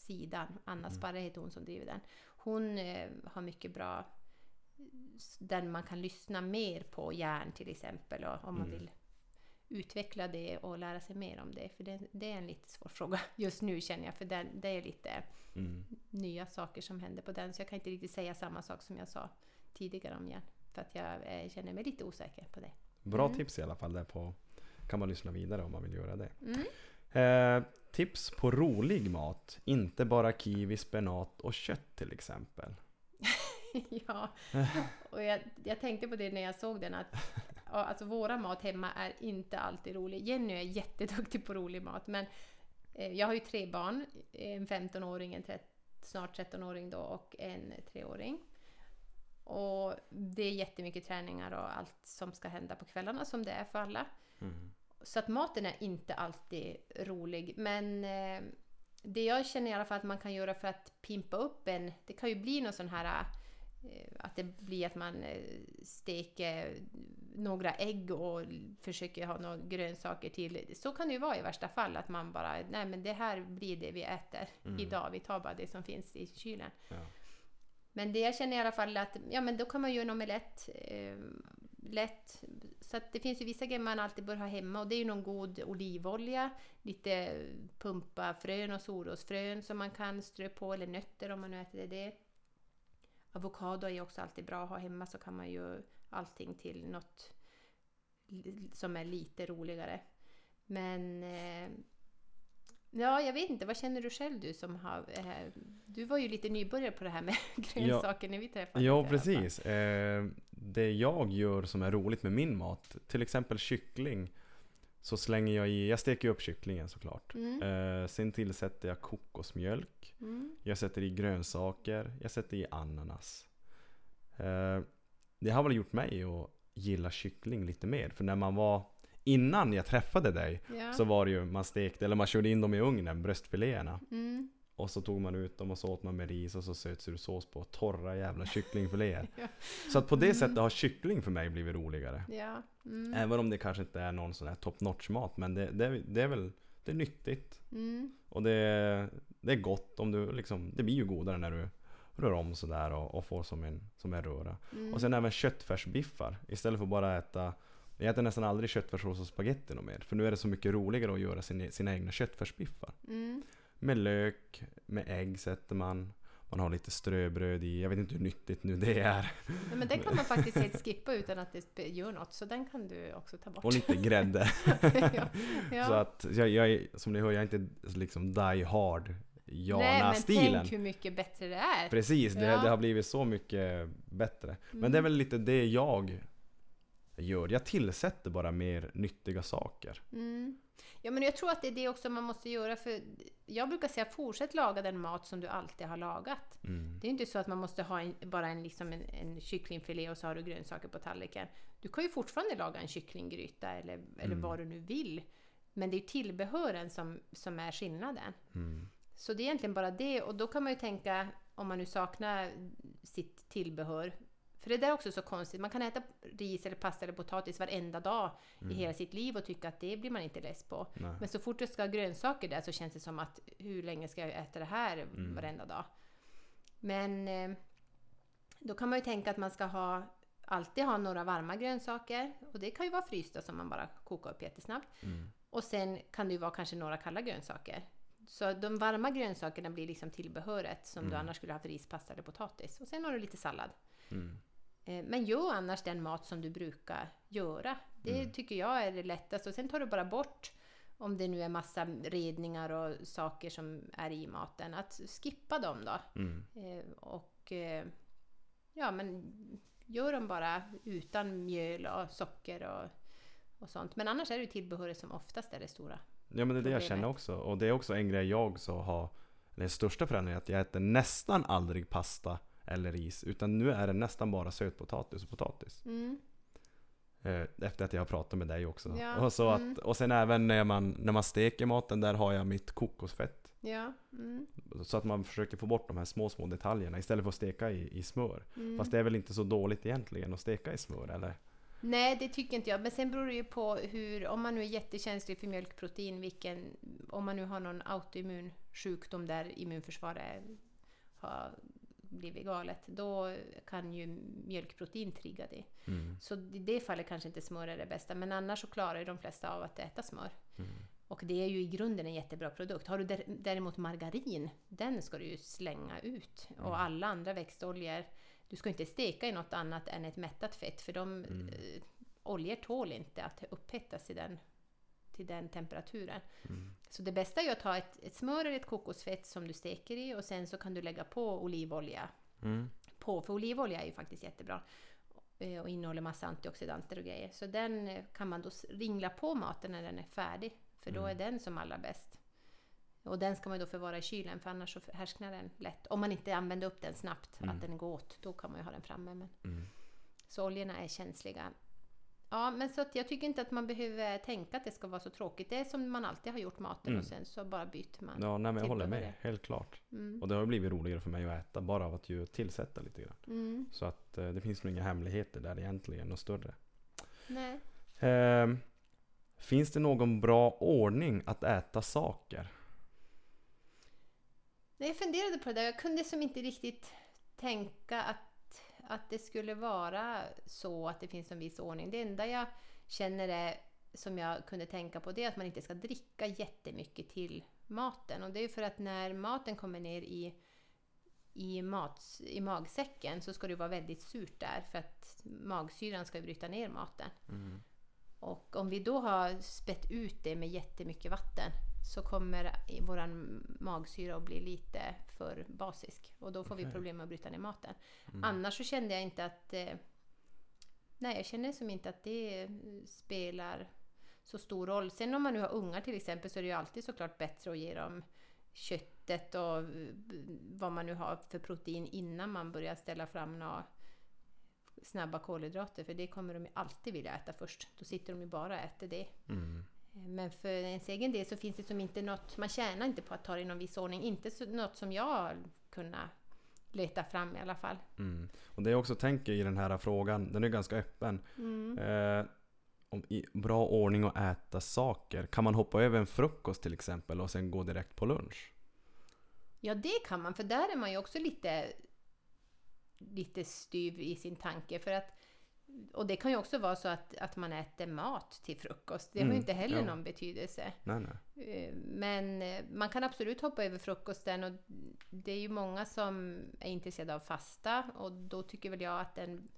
sidan. Anna Mm. Sparre heter hon som driver den. Hon eh, har mycket bra där man kan lyssna mer på järn till exempel och om man Mm. vill utveckla det och lära sig mer om det. För det, det är en lite svår fråga just nu känner jag, för det, det är lite Mm. nya saker som händer på den. Så jag kan inte riktigt säga samma sak som jag sa tidigare om järn. För att jag eh, känner mig lite osäker på det. Bra Mm. tips i alla fall där på. Kan man lyssna vidare om man vill göra det. Mm. Eh, tips på rolig mat. Inte bara kiwi, spenat och kött till exempel. ja, och jag, jag tänkte på det när jag såg den att alltså våra mat hemma är inte alltid rolig. Jenny är jätteduktig på rolig mat men eh, jag har ju tre barn, en 15-åring, en tret- snart 13-åring då och en treåring. Och det är jättemycket träningar och allt som ska hända på kvällarna som det är för alla. Mm. Så att maten är inte alltid rolig. Men eh, det jag känner i alla fall att man kan göra för att pimpa upp en, det kan ju bli någon sån här eh, att det blir att man eh, steker några ägg och försöker ha några grönsaker till. Så kan det ju vara i värsta fall, att man bara, nej men det här blir det vi äter Mm. idag, vi tar bara det som finns i kylen. Ja. Men det jag känner i alla fall att, ja men då kan man göra en omelett eh, lätt. Så att det finns ju vissa grejer man alltid bör ha hemma och det är ju någon god olivolja, lite pumpafrön och solrosfrön som man kan strö på, eller nötter om man nu äter det. Avokado är ju också alltid bra att ha hemma så kan man ju allting till något som är lite roligare. Men eh, Ja, jag vet inte. Vad känner du själv du som har... Eh, du var ju lite nybörjare på det här med grönsaker när vi träffades. Ja, precis. Eh, det jag gör som är roligt med min mat, till exempel kyckling, så slänger jag i, jag steker ju upp kycklingen såklart. Mm. Eh, sen tillsätter jag kokosmjölk, Mm. jag sätter i grönsaker, jag sätter i ananas. Eh, det har väl gjort mig att gilla kyckling lite mer, för när man var Innan jag träffade dig Ja. så var det ju, man stekte, eller man körde in dem i ugnen, bröstfiléerna. Mm. Och så tog man ut dem och så åt man med ris och så sötsursås på torra jävla kycklingfiléer. Ja. Så att på det Mm. sättet har kyckling för mig blivit roligare. Ja. Mm. Även om det kanske inte är någon sån här top notch mat. Men det, det, det är väl det är nyttigt. Mm. Och det, det är gott om du liksom, det blir ju godare när du rör om sådär och, och får som en, som en röra. Mm. Och sen även köttfärsbiffar. Istället för bara äta jag äter nästan aldrig köttfärssås och spagetti mer. För nu är det så mycket roligare att göra sin, sina egna köttfärsbiffar. Mm. Med lök, med ägg sätter man. Man har lite ströbröd i. Jag vet inte hur nyttigt nu det är. Ja, men den kan man faktiskt helt skippa utan att det gör något. Så den kan du också ta bort. Och lite grädde. ja. Ja. Så att jag, jag som ni hör, jag är inte liksom die hard Nej, men Jana-stilen. tänk hur mycket bättre det är. Precis, det, Ja. det har blivit så mycket bättre. Men Mm. det är väl lite det jag gör. Jag tillsätter bara mer nyttiga saker. Mm. Ja, men jag tror att det är det också man måste göra. För jag brukar säga fortsätt laga den mat som du alltid har lagat. Mm. Det är inte så att man måste ha en, bara en, liksom en, en kycklingfilé och så har du grönsaker på tallriken. Du kan ju fortfarande laga en kycklinggryta eller, eller Mm. vad du nu vill. Men det är tillbehören som, som är skillnaden. Mm. Så det är egentligen bara det. Och då kan man ju tänka, om man nu saknar sitt tillbehör. För det där är också så konstigt. Man kan äta ris eller pasta eller potatis varenda dag i hela sitt liv och tycka att det blir man inte less på. Nej. Men så fort det ska ha grönsaker där så känns det som att hur länge ska jag äta det här varenda dag? Men eh, då kan man ju tänka att man ska ha alltid ha några varma grönsaker och det kan ju vara frysta som man bara kokar upp jättesnabbt. Mm. Och sen kan det ju vara kanske några kalla grönsaker. Så de varma grönsakerna blir liksom tillbehöret som du annars skulle ha haft ris, pasta eller potatis. Och sen har du lite sallad. Mm. Eh, Men gör annars den mat som du brukar göra. Det Mm. tycker jag är det lättaste. Och sen tar du bara bort om det nu är massa redningar och saker som är i maten. Att skippa dem då. Mm. Eh, Och eh, ja, men gör dem bara utan mjöl och socker och, och sånt. Men annars är det tillbehöret som oftast är det stora. Ja men det är det jag känner också. Och det är också en grej jag så har Den största förändringen är att jag äter nästan aldrig pasta eller ris. Utan nu är det nästan bara sötpotatis och potatis. Mm. Eh, Efter att jag har pratat med dig också. Ja, Och, så mm. att, och sen även när man, när man steker maten, där har jag mitt kokosfett. Ja. Mm. Så att man försöker få bort de här små, små detaljerna istället för att steka i, i smör. Mm. Fast det är väl inte så dåligt egentligen att steka i smör eller? Nej, det tycker inte jag. Men sen beror det ju på hur, om man nu är jättekänslig för mjölkprotein, vilken, om man nu har någon autoimmun sjukdom där immunförsvaret har blivit galet, då kan ju mjölkprotein trigga det. Mm. Så i det fallet kanske inte smör är det bästa, men annars så klarar ju de flesta av att äta smör. Mm. Och det är ju i grunden en jättebra produkt. Har du där- däremot margarin, den ska du ju slänga ut. Mm. Och alla andra växtoljor, du ska inte steka i något annat än ett mättat fett, för de Mm. eh, oljor tål inte att upphettas till den, till den temperaturen. Mm. Så det bästa är att ha ett, ett smör eller ett kokosfett som du steker i och sen så kan du lägga på olivolja Mm. på, för olivolja är ju faktiskt jättebra eh, och innehåller massa antioxidanter och grejer. Så den eh, kan man då ringla på maten när den är färdig, för då är den som allra bäst. Och den ska man då förvara i kylen, för annars så härsknar den lätt. Om man inte använder upp den snabbt, att den går åt, då kan man ju ha den framme. Men... Mm. Så oljorna är känsliga. Ja, men så att jag tycker inte att man behöver tänka att det ska vara så tråkigt. Det är som man alltid har gjort maten Mm. och sen så bara byter man. Ja, nej, men jag håller med. Tillbehör. Helt klart. Mm. Och det har blivit roligare för mig att äta bara av att ju tillsätta lite grann. Mm. Så att eh, det finns nog inga hemligheter där egentligen, något större. Nej. Ehm, finns det någon bra ordning att äta saker? Nej, jag funderade på det där. Jag kunde som inte riktigt tänka att, att det skulle vara så att det finns en viss ordning. Det enda jag känner är, som jag kunde tänka på det är att man inte ska dricka jättemycket till maten. Och det är för att när maten kommer ner i, i, mat, i magsäcken så ska det vara väldigt surt där för att magsyran ska bryta ner maten. Och om vi då har spett ut det med jättemycket vatten så kommer våran magsyra att bli lite för basisk och då får vi Okej. problem med att bryta ner maten. Mm. Annars så kände jag inte att... Eh, nej, jag känner som inte att det spelar så stor roll. Sen om man nu har ungar till exempel så är det ju alltid såklart bättre att ge dem köttet och eh, vad man nu har för protein innan man börjar ställa fram några snabba kolhydrater för det kommer de ju alltid vilja äta först. Då sitter de ju bara och äter det. Mm. Men för ens egen del så finns det som inte något, man tjänar inte på att ta det i någon viss ordning. Inte så, något som jag kunnat leta fram i alla fall. Mm. Och det jag också tänker i den här frågan, den är ganska öppen. Eh, om i bra ordning att äta saker. Kan man hoppa över en frukost till exempel och sen gå direkt på lunch? Ja, det kan man, för där är man ju också lite, lite styv i sin tanke. För att, och det kan ju också vara så att, att man äter mat till frukost. Det har Mm, ju inte heller ja. någon betydelse. Nej, nej. Eh, Men eh, man kan absolut hoppa över frukosten och det är ju många som är intresserade av fasta och då tycker väl jag att den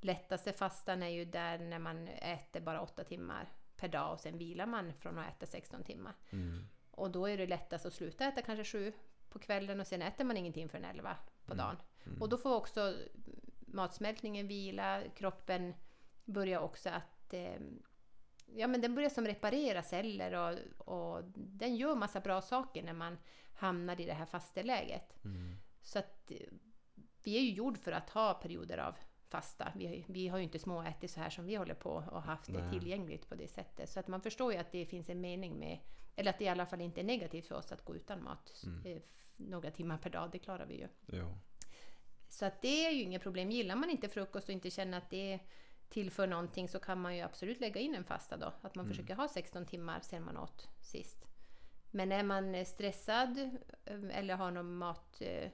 lättaste fastan är ju där när man äter bara 8 timmar per dag och sen vilar man från att äta 16 timmar. Mm. Och då är det lättast att sluta äta kanske 7 på kvällen och sen äter man ingenting förrän 11 på dagen. Och då får också matsmältningen vila, kroppen börjar också att eh, Ja men den börjar som reparera celler och, och den gör massa bra saker när man hamnar i det här fasteläget. Mm. Så att eh, vi är ju gjord för att ha perioder av fasta. Vi vi har ju inte småätit så här som vi håller på och haft det Nej. tillgängligt på det sättet. Så att man förstår ju att det finns en mening med, eller att det i alla fall inte är negativt för oss att gå utan mat eh, f- några timmar per dag, det klarar vi ju. Ja. Så att det är ju inget problem. Gillar man inte frukost och inte känner att det tillför någonting så kan man ju absolut lägga in en fasta då. Att man försöker ha 16 timmar sen man åt sist. Men är man stressad eh, eller har någon mat eh,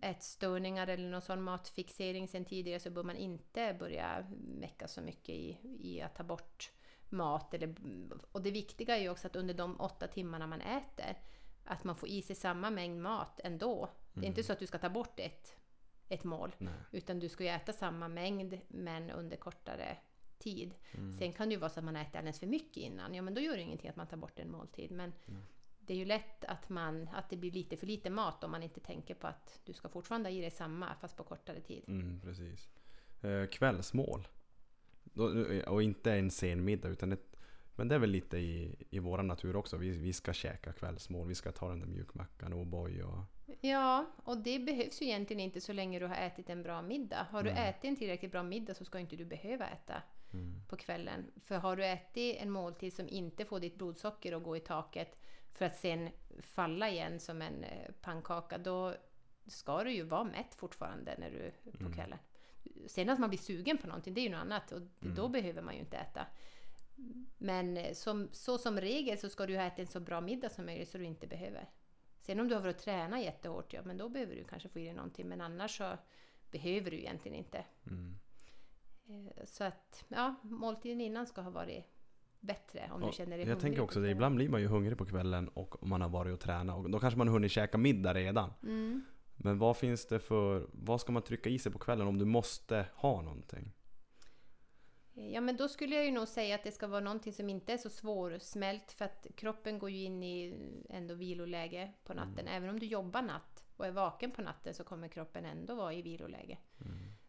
ätstörningar eller någon sån matfixering sen tidigare så bör man inte börja mecka så mycket i, i att ta bort mat. Eller, och det viktiga är ju också att under de åtta timmarna man äter att man får i sig samma mängd mat ändå. Det är inte så att du ska ta bort ett, ett mål. Nej. Utan du ska ju äta samma mängd men under kortare tid. Mm. Sen kan det ju vara så att man äter alldeles för mycket innan. Ja men då gör det ingenting att man tar bort en måltid. Men det är ju lätt att, man, att det blir lite för lite mat om man inte tänker på att du ska fortfarande i dig samma fast på kortare tid. Mm, precis. Eh, kvällsmål. Då, och inte en sen middag utan ett, men det är väl lite i, i vår natur också. Vi, vi ska käka kvällsmål. Vi ska ta den där mjukmackan och O'boy och... Ja, och det behövs ju egentligen inte så länge du har ätit en bra middag. Har du Nej. ätit en tillräckligt bra middag så ska inte du behöva äta Mm. på kvällen. För har du ätit en måltid som inte får ditt blodsocker att gå i taket för att sen falla igen som en eh, pannkaka, då ska du ju vara mätt fortfarande när du på kvällen. Sen att man blir sugen på någonting, det är ju något annat och då behöver man ju inte äta. Men eh, som, så som regel så ska du ha ätit en så bra middag som möjligt så du inte behöver Sen om du har varit och tränat jättehårt, ja men då behöver du kanske få i dig någonting. Men annars så behöver du egentligen inte. Mm. Eh, Så att, ja, måltiden innan ska ha varit bättre om du Och känner dig Jag hungrig tänker på också det, ibland blir man ju hungrig på kvällen och om man har varit och tränat och då kanske man har hunnit käka middag redan. Mm. Men vad finns det för, vad ska man trycka i sig på kvällen om du måste ha någonting? Ja, men då skulle jag ju nog säga att det ska vara någonting som inte är så svårsmält för att kroppen går ju in i ändå viloläge på natten. Även om du jobbar natt och är vaken på natten så kommer kroppen ändå vara i viloläge.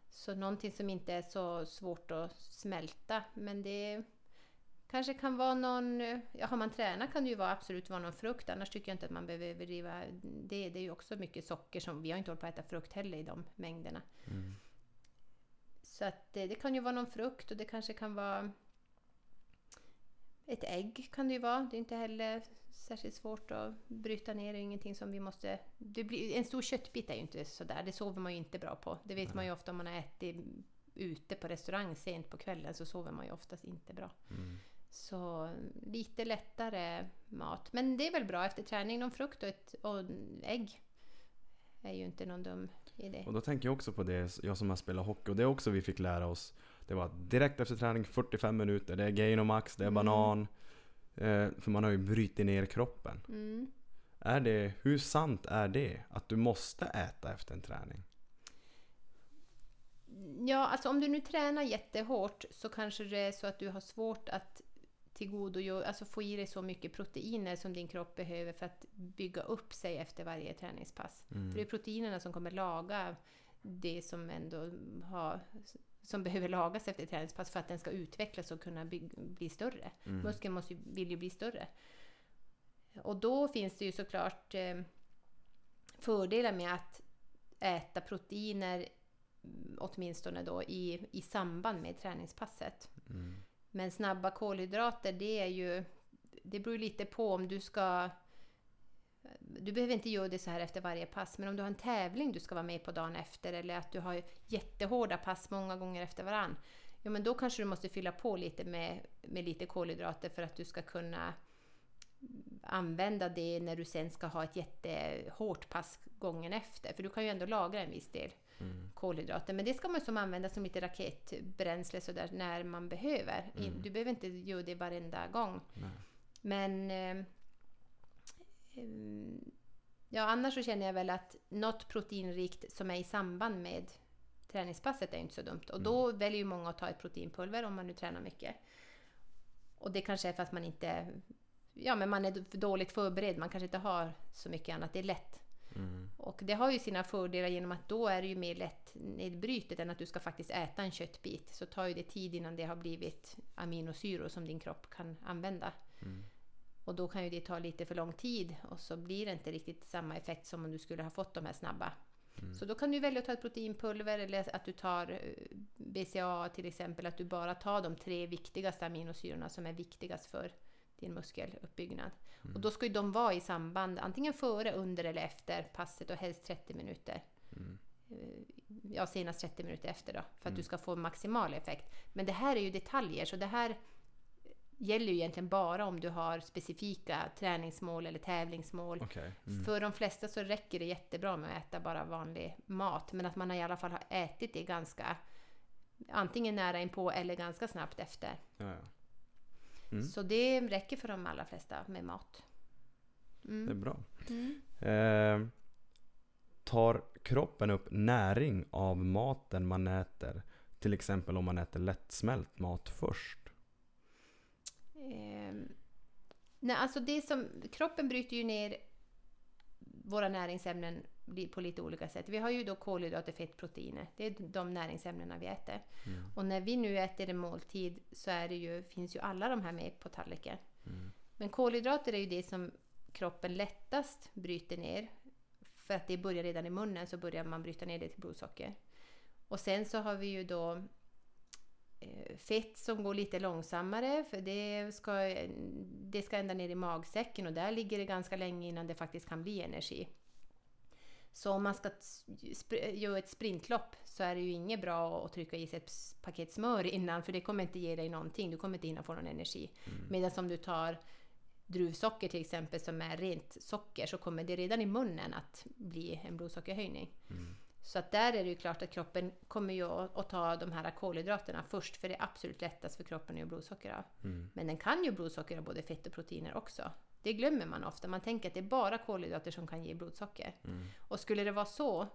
Så någonting som inte är så svårt att smälta. Men det kanske kan vara någon... Ja, har man tränat kan det ju vara, absolut vara någon frukt. Annars tycker jag inte att man behöver överdriva det. Det är ju också mycket socker som... Vi har inte hållit på att äta frukt heller i de mängderna. Så att det, det kan ju vara någon frukt och det kanske kan vara ett ägg kan det ju vara. Det är inte heller särskilt svårt att bryta ner. Det är ingenting som vi måste... Det blir, en stor köttbit är ju inte sådär. Det sover man ju inte bra på. Det vet man ju ofta om man har ätit ute på restaurang sent på kvällen så sover man ju oftast inte bra. Så lite lättare mat. Men det är väl bra efter träning. Någon frukt och ett och ägg är ju inte någon dum idé. Och då tänker jag också på det, jag som har spelat hockey och det också vi fick lära oss. Det var direkt efter träning 45 minuter, det är Gainomax, det är banan. Eh, för man har ju brutit ner kroppen. Mm. Är det, hur sant är det att du måste äta efter en träning? Ja, alltså om du nu tränar jättehårt så kanske det är så att du har svårt att tillgodogöra, alltså få i dig så mycket proteiner som din kropp behöver för att bygga upp sig efter varje träningspass. För det är proteinerna som kommer laga det som ändå har, som behöver lagas efter träningspass för att den ska utvecklas och kunna bygg, bli större. Muskeln måste ju, vill ju bli större. Och då finns det ju såklart eh, fördelar med att äta proteiner mm, åtminstone då i, i samband med träningspasset. Men snabba kolhydrater, det är ju... Det beror lite på om du ska... Du behöver inte göra det så här efter varje pass, men om du har en tävling du ska vara med på dagen efter eller att du har jättehårda pass många gånger efter varann. Ja, men då kanske du måste fylla på lite med, med lite kolhydrater för att du ska kunna använda det när du sen ska ha ett jättehårt pass gången efter. För du kan ju ändå lagra en viss del kolhydrater. Men det ska man som använda som lite raketbränsle sådär när man behöver. In- Du behöver inte göra det varenda gång. Men eh, em, ja, annars så känner jag väl att något proteinrikt som är i samband med träningspasset är inte så dumt. Och då väljer ju många att ta ett proteinpulver om man nu tränar mycket. Och det kanske är för att man inte ja, men man är för dåligt förberedd. Man kanske inte har så mycket annat. Det är lätt. Och det har ju sina fördelar genom att då är det ju mer lätt nedbrytet än att du ska faktiskt äta en köttbit. Så tar ju det tid innan det har blivit aminosyror som din kropp kan använda. Och då kan ju det ta lite för lång tid och så blir det inte riktigt samma effekt som om du skulle ha fått de här snabba. Så då kan du välja att ta ett proteinpulver eller att du tar eh, BCA till exempel, att du bara tar de tre viktigaste aminosyrorna som är viktigast för din muskeluppbyggnad. Och då ska ju de vara i samband, antingen före, under eller efter passet och helst 30 minuter. Eh, Ja, senast 30 minuter efter då, för att du ska få maximal effekt. Men det här är ju detaljer, så det här gäller ju egentligen bara om du har specifika träningsmål eller tävlingsmål. Okej. För de flesta så räcker det jättebra med att äta bara vanlig mat, men att man i alla fall har ätit det ganska antingen nära inpå eller ganska snabbt efter. Ja, ja. Mm. Så det räcker för de allra flesta med mat. Det är bra. Mm. Eh, tar kroppen upp näring av maten man äter? Till exempel om man äter lättsmält mat först. Ehm, nej, alltså det som, kroppen bryter ju ner våra näringsämnen på lite olika sätt. Vi har ju då kolhydrater, fett, proteiner. Det är de näringsämnena vi äter. Och när vi nu äter en måltid så är det ju, finns ju alla de här med på tallriken. Men kolhydrater är ju det som kroppen lättast bryter ner. För att det börjar redan i munnen så börjar man bryta ner det till blodsocker. Och sen så har vi ju då eh, fett som går lite långsammare för det ska, det ska ända ner i magsäcken och där ligger det ganska länge innan det faktiskt kan bli energi. Så om man ska göra ett sprintlopp så är det ju inget bra att trycka i sig ett paket smör innan för det kommer inte ge dig någonting. Du kommer inte hinna få någon energi. Medan om du tar druvsocker till exempel som är rent socker så kommer det redan i munnen att bli en blodsockerhöjning. Mm. Så att där är det ju klart att kroppen kommer ju att att ta de här kolhydraterna först för det är absolut lättast för kroppen att göra blodsocker av. Mm. Men den kan ju blodsocker av både fett och proteiner också. Det glömmer man ofta. Man tänker att det är bara kolhydrater som kan ge blodsocker. Mm. Och skulle det vara så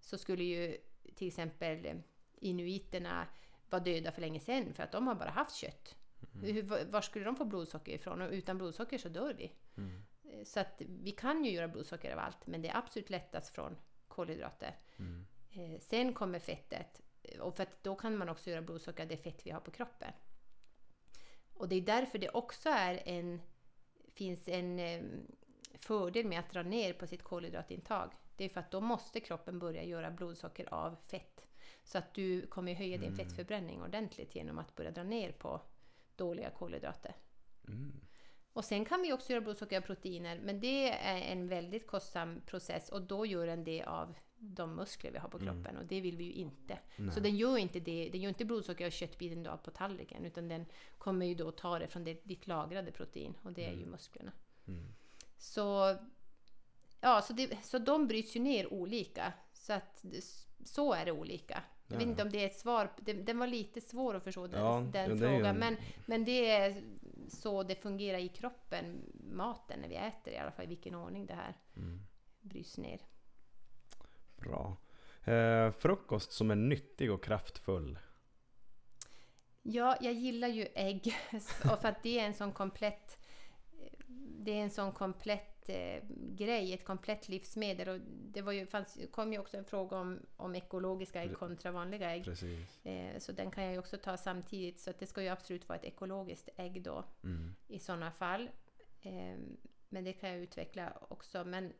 så skulle ju till exempel inuiterna vara döda för länge sedan för att de har bara haft kött. Mm. Hur, var- skulle de få blodsocker ifrån? Och utan blodsocker så dör vi. Mm. Så att vi kan ju göra blodsocker av allt men det är absolut lättast från kolhydrater. Mm. Eh, sen kommer fettet. Och för att då kan man också göra blodsocker av det fett vi har på kroppen. Och det är därför det också är en, finns en eh, fördel med att dra ner på sitt kolhydratintag. Det är för att då måste kroppen börja göra blodsocker av fett. Så att du kommer höja din Mm. fettförbränning ordentligt genom att börja dra ner på dåliga kolhydrater. Mm. Och sen kan vi också göra blodsocker av proteiner, men det är en väldigt kostsam process och då gör den det av de muskler vi har på Mm. kroppen och det vill vi ju inte. Nej. Så den gör inte det, den gör inte blodsocker av köttbiten du har på tallriken utan den kommer ju då ta det från det, ditt lagrade protein och det är ju Mm. musklerna. Mm. Så, ja, så, det, så de bryts ju ner olika. Så, att, så är det olika. Jag vet inte om det är ett svar. Den, den var lite svår att förstå den, Ja, den ju frågan. en- Men, men det är så det fungerar i kroppen, maten, när vi äter i alla fall, i vilken ordning det här Mm. bryts ner. Bra. Eh, frukost som är nyttig och kraftfull. Ja, jag gillar ju ägg. och för att det är en sån komplett det är en sån komplett eh, grej, ett komplett livsmedel. Och det var ju, fanns, kom ju också en fråga om, om ekologiska ägg kontra vanliga ägg. Eh, så den kan jag ju också ta samtidigt. Så det ska ju absolut vara ett ekologiskt ägg då Mm. i sådana fall. Eh, men det kan jag utveckla också. Men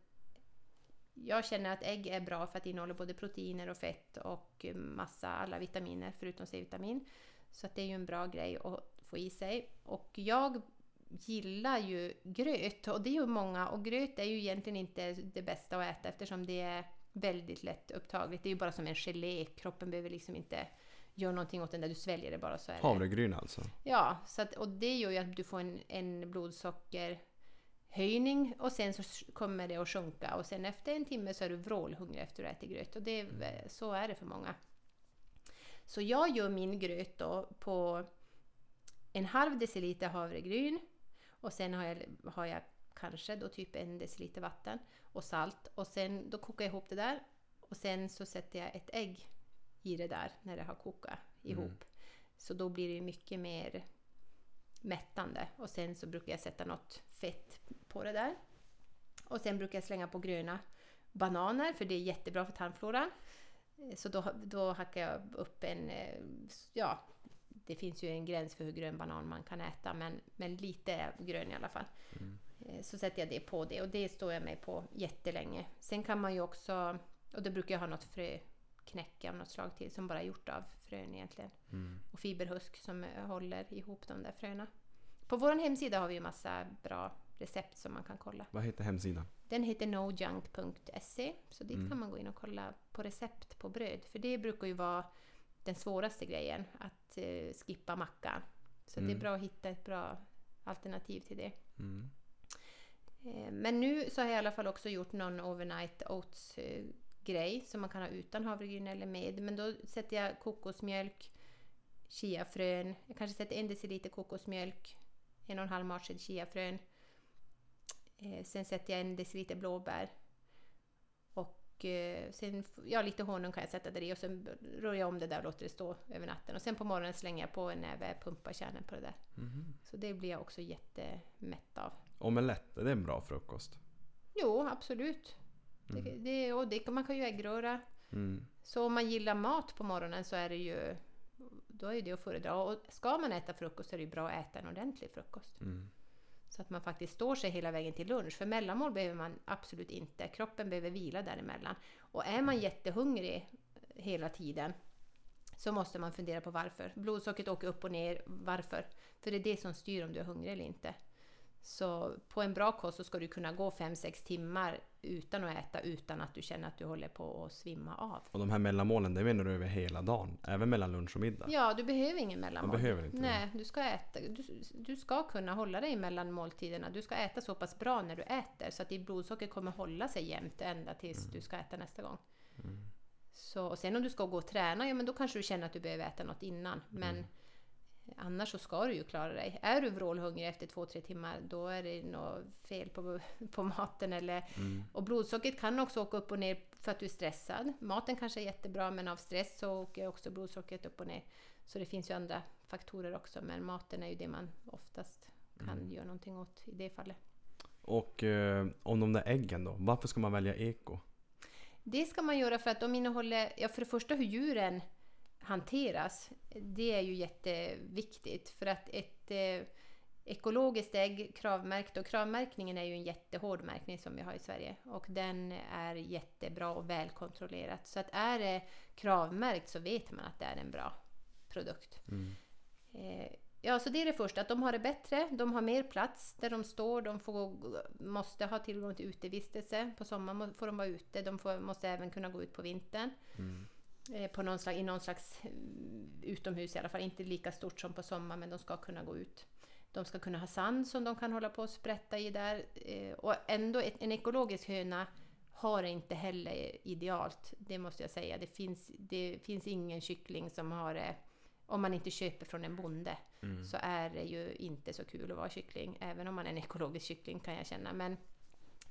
jag känner att ägg är bra för att det innehåller både proteiner och fett och massa, alla vitaminer förutom C-vitamin. Så att det är ju en bra grej att få i sig. Och jag gillar ju gröt och det är ju många och gröt är ju egentligen inte det bästa att äta eftersom det är väldigt lätt upptagligt. Det är ju bara som en gelé. Kroppen behöver liksom inte göra någonting åt den där du sväljer det bara så är det. Havregryn alltså. Ja, så att, och det gör ju att du får en, en blodsockerhöjning och sen så kommer det att sjunka och sen efter en timme så är du vrålhungrig efter att ha ätit gröt och det, vä- så är det för många. Så jag gör min gröt då på en halv deciliter havregryn och sen har jag, har jag kanske då typ en deciliter vatten och salt och sen då kokar jag ihop det där och sen så sätter jag ett ägg i det där när det har kokat ihop. Mm. Så då blir det mycket mer mättande. Och sen så brukar jag sätta något fett på det där. Och sen brukar jag slänga på gröna bananer för det är jättebra för tarmfloran. Eh, Så då, då hackar jag upp en, eh, ja, det finns ju en gräns för hur grön banan man kan äta men, men lite grön i alla fall. Mm. Eh, Så sätter jag det på det och det står jag mig på jättelänge. Sen kan man ju också, och då brukar jag ha något fröknäcke av något slag till som bara är gjort av frön egentligen Mm. och fiberhusk som håller ihop de där fröna. På vår hemsida har vi ju massa bra recept som man kan kolla. Vad heter hemsidan? Den heter nojunk.se så dit Mm. kan man gå in och kolla på recept på bröd. För det brukar ju vara den svåraste grejen, att eh, skippa mackan. Så det är Mm. bra att hitta ett bra alternativ till det. Mm. Eh, Men nu så har jag i alla fall också gjort någon overnight oats eh, grej som man kan ha utan havregryn eller med. Men då sätter jag kokosmjölk, chiafrön, jag kanske sätter en deciliter kokosmjölk, en och en halv matsked chiafrön. Eh, sen sätter jag en deciliter blåbär. Och eh, sen, ja lite honung kan jag sätta där i och sen rör jag om det där och låter det stå över natten. Och sen på morgonen slänger jag på en näve pumpakärnen på det där. Mhm. Så det blir jag också jättemätt av. Omelett, är det en bra frukost? Jo, absolut. Det, Mm. det, och det, man kan ju äggröra. Mm. Så om man gillar mat på morgonen så är det ju då är det att föredra. Och ska man äta frukost så är det bra att äta en ordentlig frukost. Mm. Så att man faktiskt står sig hela vägen till lunch. För mellanmål behöver man absolut inte. Kroppen behöver vila däremellan. Och är man jättehungrig hela tiden så måste man fundera på varför. Blodsockret åker upp och ner. Varför? För det är det som styr om du är hungrig eller inte. Så på en bra kost så ska du kunna gå 5-6 timmar utan att äta utan att du känner att du håller på att svimma av. Och de här mellanmålen, det menar du över hela dagen? Även mellan lunch och middag? Ja, du behöver ingen mellanmål. Man behöver inte. Nej, du ska, äta, du, du ska kunna hålla dig mellan måltiderna. Du ska äta så pass bra när du äter så att ditt blodsocker kommer hålla sig jämnt ända tills Mm. du ska äta nästa gång. Så, och sen om du ska gå och träna, ja men då kanske du känner att du behöver äta något innan. Men Mm. Annars så ska du ju klara dig. Är du vrålhungrig efter två, tre timmar, då är det något fel på, på maten. Eller, Mm. Och blodsockret kan också åka upp och ner för att du är stressad. Maten kanske är jättebra, men av stress så åker också blodsockret upp och ner. Så det finns ju andra faktorer också, men maten är ju det man oftast kan Mm. göra någonting åt i det fallet. Och eh, om de där äggen då? Varför ska man välja eko? Det ska man göra för att de innehåller, ja för det första hur djuren hanteras, det är ju jätteviktigt. För att ett eh, ekologiskt ägg, kravmärkt, och kravmärkningen är ju en jättehård märkning som vi har i Sverige. Och den är jättebra och välkontrollerat. Så att är det kravmärkt så vet man att det är en bra produkt. Eh, Ja, så det är det första, att de har det bättre, de har mer plats där de står, de får, måste ha tillgång till utevistelse. På sommaren får de vara ute, de får, måste även kunna gå ut på vintern. Eh, På någon slags, I någon slags mm, utomhus i alla fall, inte lika stort som på sommaren, men de ska kunna gå ut. De ska kunna ha sand som de kan hålla på och sprätta i där. Eh, Och ändå, en ekologisk höna har det inte heller idealt, det måste jag säga. Det finns, det finns ingen kyckling som har det, om man inte köper från en bonde, så är det ju inte så kul att vara kyckling. Även om man är en ekologisk kyckling kan jag känna. Men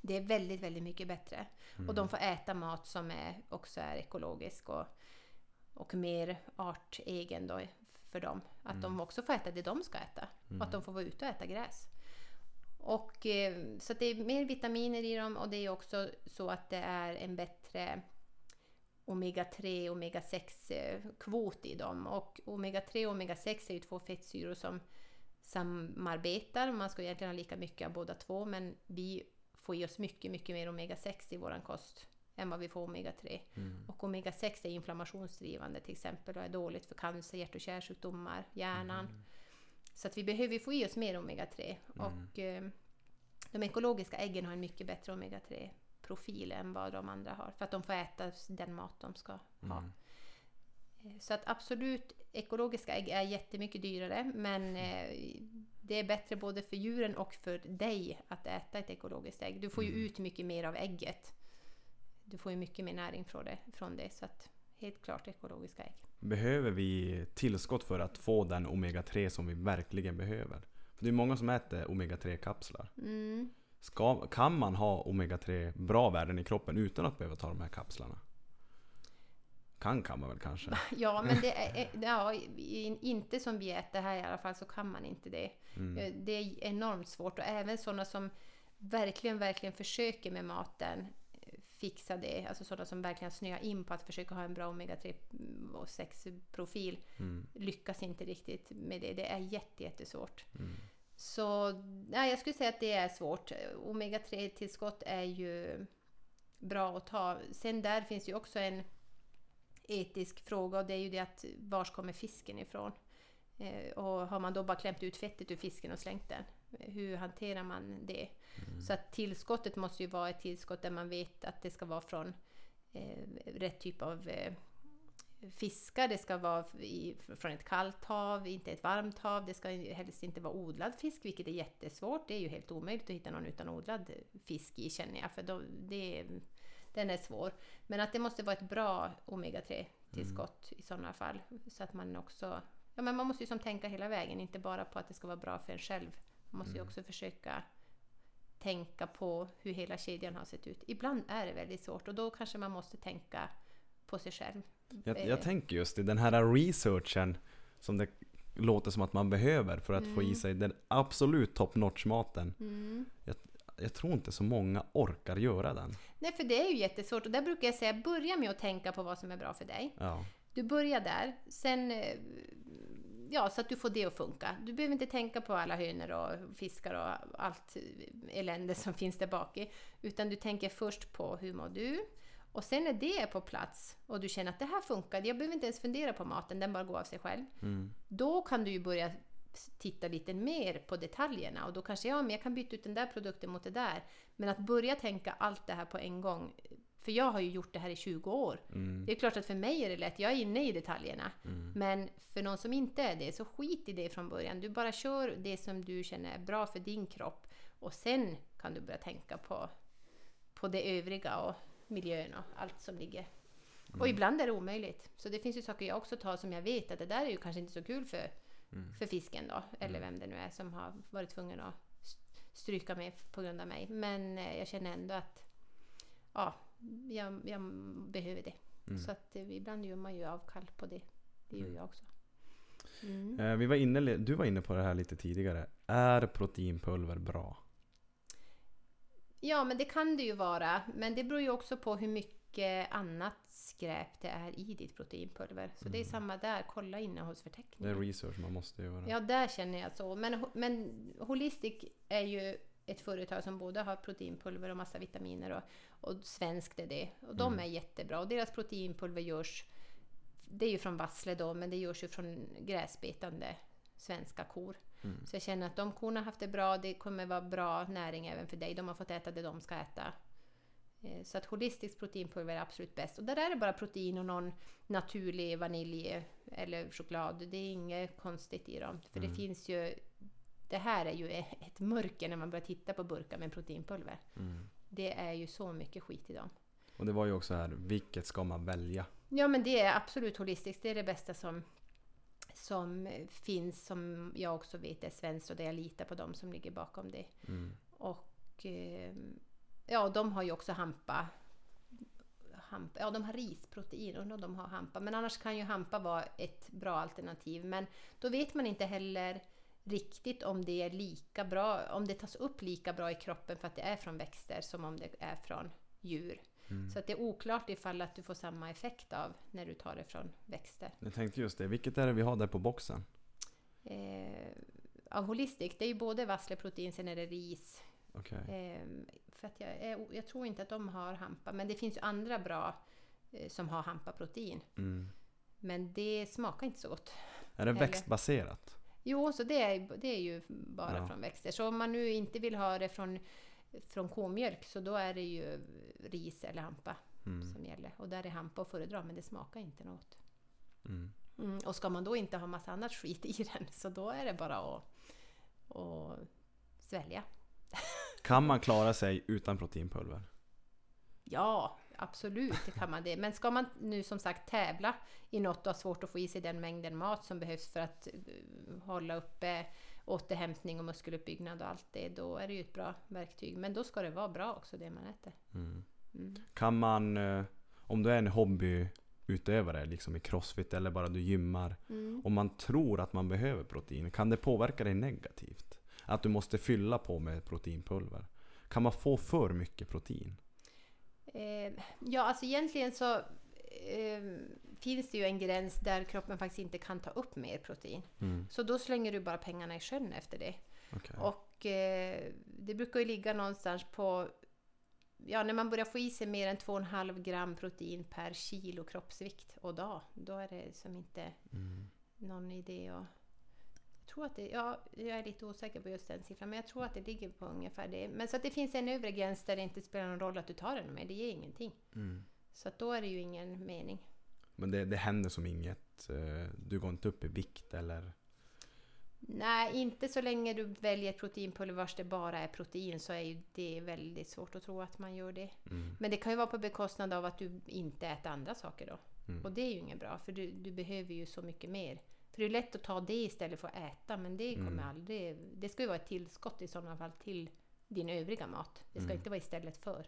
det är väldigt, väldigt mycket bättre. Och de får äta mat som är, också är ekologisk och, och mer artegen då för dem. Att de också får äta det de ska äta. Och att de får vara ute och äta gräs. Och, eh, så det är mer vitaminer i dem och det är också så att det är en bättre omega-3 och omega-6 eh, kvot i dem. Och omega-3 och omega-6 är ju två fettsyror som samarbetar. Man ska egentligen ha lika mycket av båda två men vi får i oss mycket, mycket mer omega-6 i våran kost än vad vi får omega-3. Och omega-6 är inflammationsdrivande till exempel och är dåligt för cancer, hjärt och kärlsjukdomar, hjärnan. Så att vi behöver få i oss mer omega-3. Och eh, de ekologiska äggen har en mycket bättre omega-3 profil än vad de andra har. För att de får äta den mat de ska ha. Eh, Så att absolut, ekologiska ägg är jättemycket dyrare men eh, det är bättre både för djuren och för dig att äta ett ekologiskt ägg. Du får ju ut mycket mer av ägget. Du får ju mycket mer näring från det. Från det så att helt klart ekologiska ägg. Behöver vi tillskott för att få den omega-3 som vi verkligen behöver? För det är många som äter omega-3 kapslar. Mm. Ska, kan man ha omega-3 bra värden i kroppen utan att behöva ta de här kapslarna? Kan kan man väl kanske? Ja, men det är, ja, inte som vi äter här i alla fall så kan man inte det. Eh, Det är enormt svårt och även sådana som verkligen, verkligen försöker med maten eh, fixa det. Alltså sådana som verkligen snöar in på att försöka ha en bra omega-3 och 6-profil lyckas inte riktigt med det. Det är jätte, jättesvårt. Så nej, jag skulle säga att det är svårt. Omega-3-tillskott är ju bra att ta. Sen där finns ju också en etisk fråga och det är ju det att var kommer fisken ifrån? Eh, och har man då bara klämt ut fettet ur fisken och slängt den? Hur hanterar man det? Så att tillskottet måste ju vara ett tillskott där man vet att det ska vara från eh, rätt typ av eh, fiskar. Det ska vara i, från ett kallt hav, inte ett varmt hav. Det ska helst inte vara odlad fisk, vilket är jättesvårt. Det är ju helt omöjligt att hitta någon utan odlad fisk i känner jag, för då, det, den är svår. Men att det måste vara ett bra omega-3 tillskott i sådana fall. Så att man också... Ja, men man måste ju som tänka hela vägen, inte bara på att det ska vara bra för en själv. Man måste ju också försöka tänka på hur hela kedjan har sett ut. Ibland är det väldigt svårt och då kanske man måste tänka på sig själv. Jag, Eh, jag tänker just i den här researchen som det låter som att man behöver för att få i sig den absolut top notch maten. Mm. Jag, jag tror inte så många orkar göra den. Nej, för det är ju jättesvårt och där brukar jag säga börja med att tänka på vad som är bra för dig. Ja. Du börjar där, sen eh, ja, så att du får det att funka. Du behöver inte tänka på alla hönor och fiskar och allt elände som finns där bak i, utan du tänker först på hur mår du? Och sen när det är på plats och du känner att det här funkar, jag behöver inte ens fundera på maten, den bara går av sig själv. Då kan du ju börja titta lite mer på detaljerna och då kanske ja, men jag kan byta ut den där produkten mot det där. Men att börja tänka allt det här på en gång, för jag har ju gjort det här i 20 år. Mm. Det är klart att för mig är det lätt, jag är inne i detaljerna. Mm. Men för någon som inte är det, så skit i det från början. Du bara kör det som du känner är bra för din kropp. Och sen kan du börja tänka på, på det övriga och miljön och allt som ligger. Och ibland är det omöjligt. Så det finns ju saker jag också tar som jag vet att det där är ju kanske inte så kul för, Mm. för fisken då. Eller vem det nu är som har varit tvungen att stryka med på grund av mig. Men eh, jag känner ändå att ja, jag, jag behöver det. Mm. Så att eh, ibland gör man ju avkall på det. Det gör Mm. jag också. Mm. Eh, vi var inne, du var inne på det här lite tidigare. Är proteinpulver bra? Ja, men det kan det ju vara. Men det beror ju också på hur mycket annat skräp det är i ditt proteinpulver. Så det är Mm. samma där, kolla Det är innehållsförteckningen. research man måste göra. Ja, där känner jag så. Men, men Holistic är ju ett företag som både har proteinpulver och massa vitaminer och, och svenskt är det. Och de Mm. är jättebra. Och deras proteinpulver görs, det är ju från vassle då, men det görs ju från gräsbetande svenska kor. Mm. Så jag känner att de korna har haft det bra, det kommer vara bra näring även för dig. De har fått äta det de ska äta. Eh, Så att holistiskt proteinpulver är absolut bäst. Och där är det bara protein och någon naturlig vanilj eller choklad. Det är inget konstigt i dem. För Mm. det finns ju... Det här är ju ett mörker när man börjar titta på burkar med proteinpulver. Mm. Det är ju så mycket skit i dem. Och det var ju också här, vilket ska man välja? Ja men det är absolut holistiskt. Det är det bästa som, som finns, som jag också vet är svenskt och där jag litar på dem som ligger bakom det. Mm. Och eh, ja, de har ju också hampa. hampa ja, de har risprotein och de har hampa. Men annars kan ju hampa vara ett bra alternativ. Men då vet man inte heller riktigt om det är lika bra, om det tas upp lika bra i kroppen för att det är från växter som om det är från djur. Mm. Så att det är oklart ifall att du får samma effekt av när du tar det från växter. Jag tänkte just det, vilket är det vi har där på boxen? Eh, av holistic, det är ju både vassleprotein, sen är det ris. Okej. Eh, för att jag, jag tror inte att de har hampa, men det finns ju andra bra eh, som har hampaprotein. Mm. Men det smakar inte så gott. Är det Eller- växtbaserat? Jo, så det är, det är ju bara Ja. från växter. Så om man nu inte vill ha det från, från komjölk så då är det ju ris eller hampa Mm. som gäller. Och där är hampa att föredra, men det smakar inte något. Mm. Mm, och ska man då inte ha massa annat skit i den så då är det bara att, att svälja. Kan man klara sig utan proteinpulver? Ja, absolut kan man det. Men ska man nu som sagt tävla i något och har svårt att få i sig den mängden mat som behövs för att eh, hålla uppe återhämtning och muskeluppbyggnad och allt det, då är det ju ett bra verktyg. Men då ska det vara bra också det man äter. Mm. Mm. Kan man, eh, om du är en hobbyutövare liksom i crossfit eller bara du gymmar, Mm. om man tror att man behöver protein, kan det påverka dig negativt? Att du måste fylla på med proteinpulver? Kan man få för mycket protein? Eh, ja, alltså egentligen så eh, finns det ju en gräns där kroppen faktiskt inte kan ta upp mer protein. Mm. Så då slänger du bara pengarna i sjön efter det. okej. Och eh, det brukar ju ligga någonstans på, ja när man börjar få i sig mer än 2,5 gram protein per kilo kroppsvikt och dag, då är det som inte Mm. någon idé att tror att det, ja, jag är lite osäker på just den siffran, men jag tror att det ligger på ungefär det. Men så att det finns en övre gräns där det inte spelar någon roll att du tar den mer, det ger ingenting. Mm. Så att då är det ju ingen mening. Men det, det händer som inget? eh, Du går inte upp i vikt eller? Nej, inte så länge du väljer ett proteinpulver vars det bara är protein så är det väldigt svårt att tro att man gör det. Mm. Men det kan ju vara på bekostnad av att du inte äter andra saker då. Mm. Och det är ju inget bra, för du, du behöver ju så mycket mer. För det är lätt att ta det istället för att äta, men det kommer Mm. aldrig... Det ska ju vara ett tillskott i sådana fall till din övriga mat. Det ska Mm. inte vara istället för.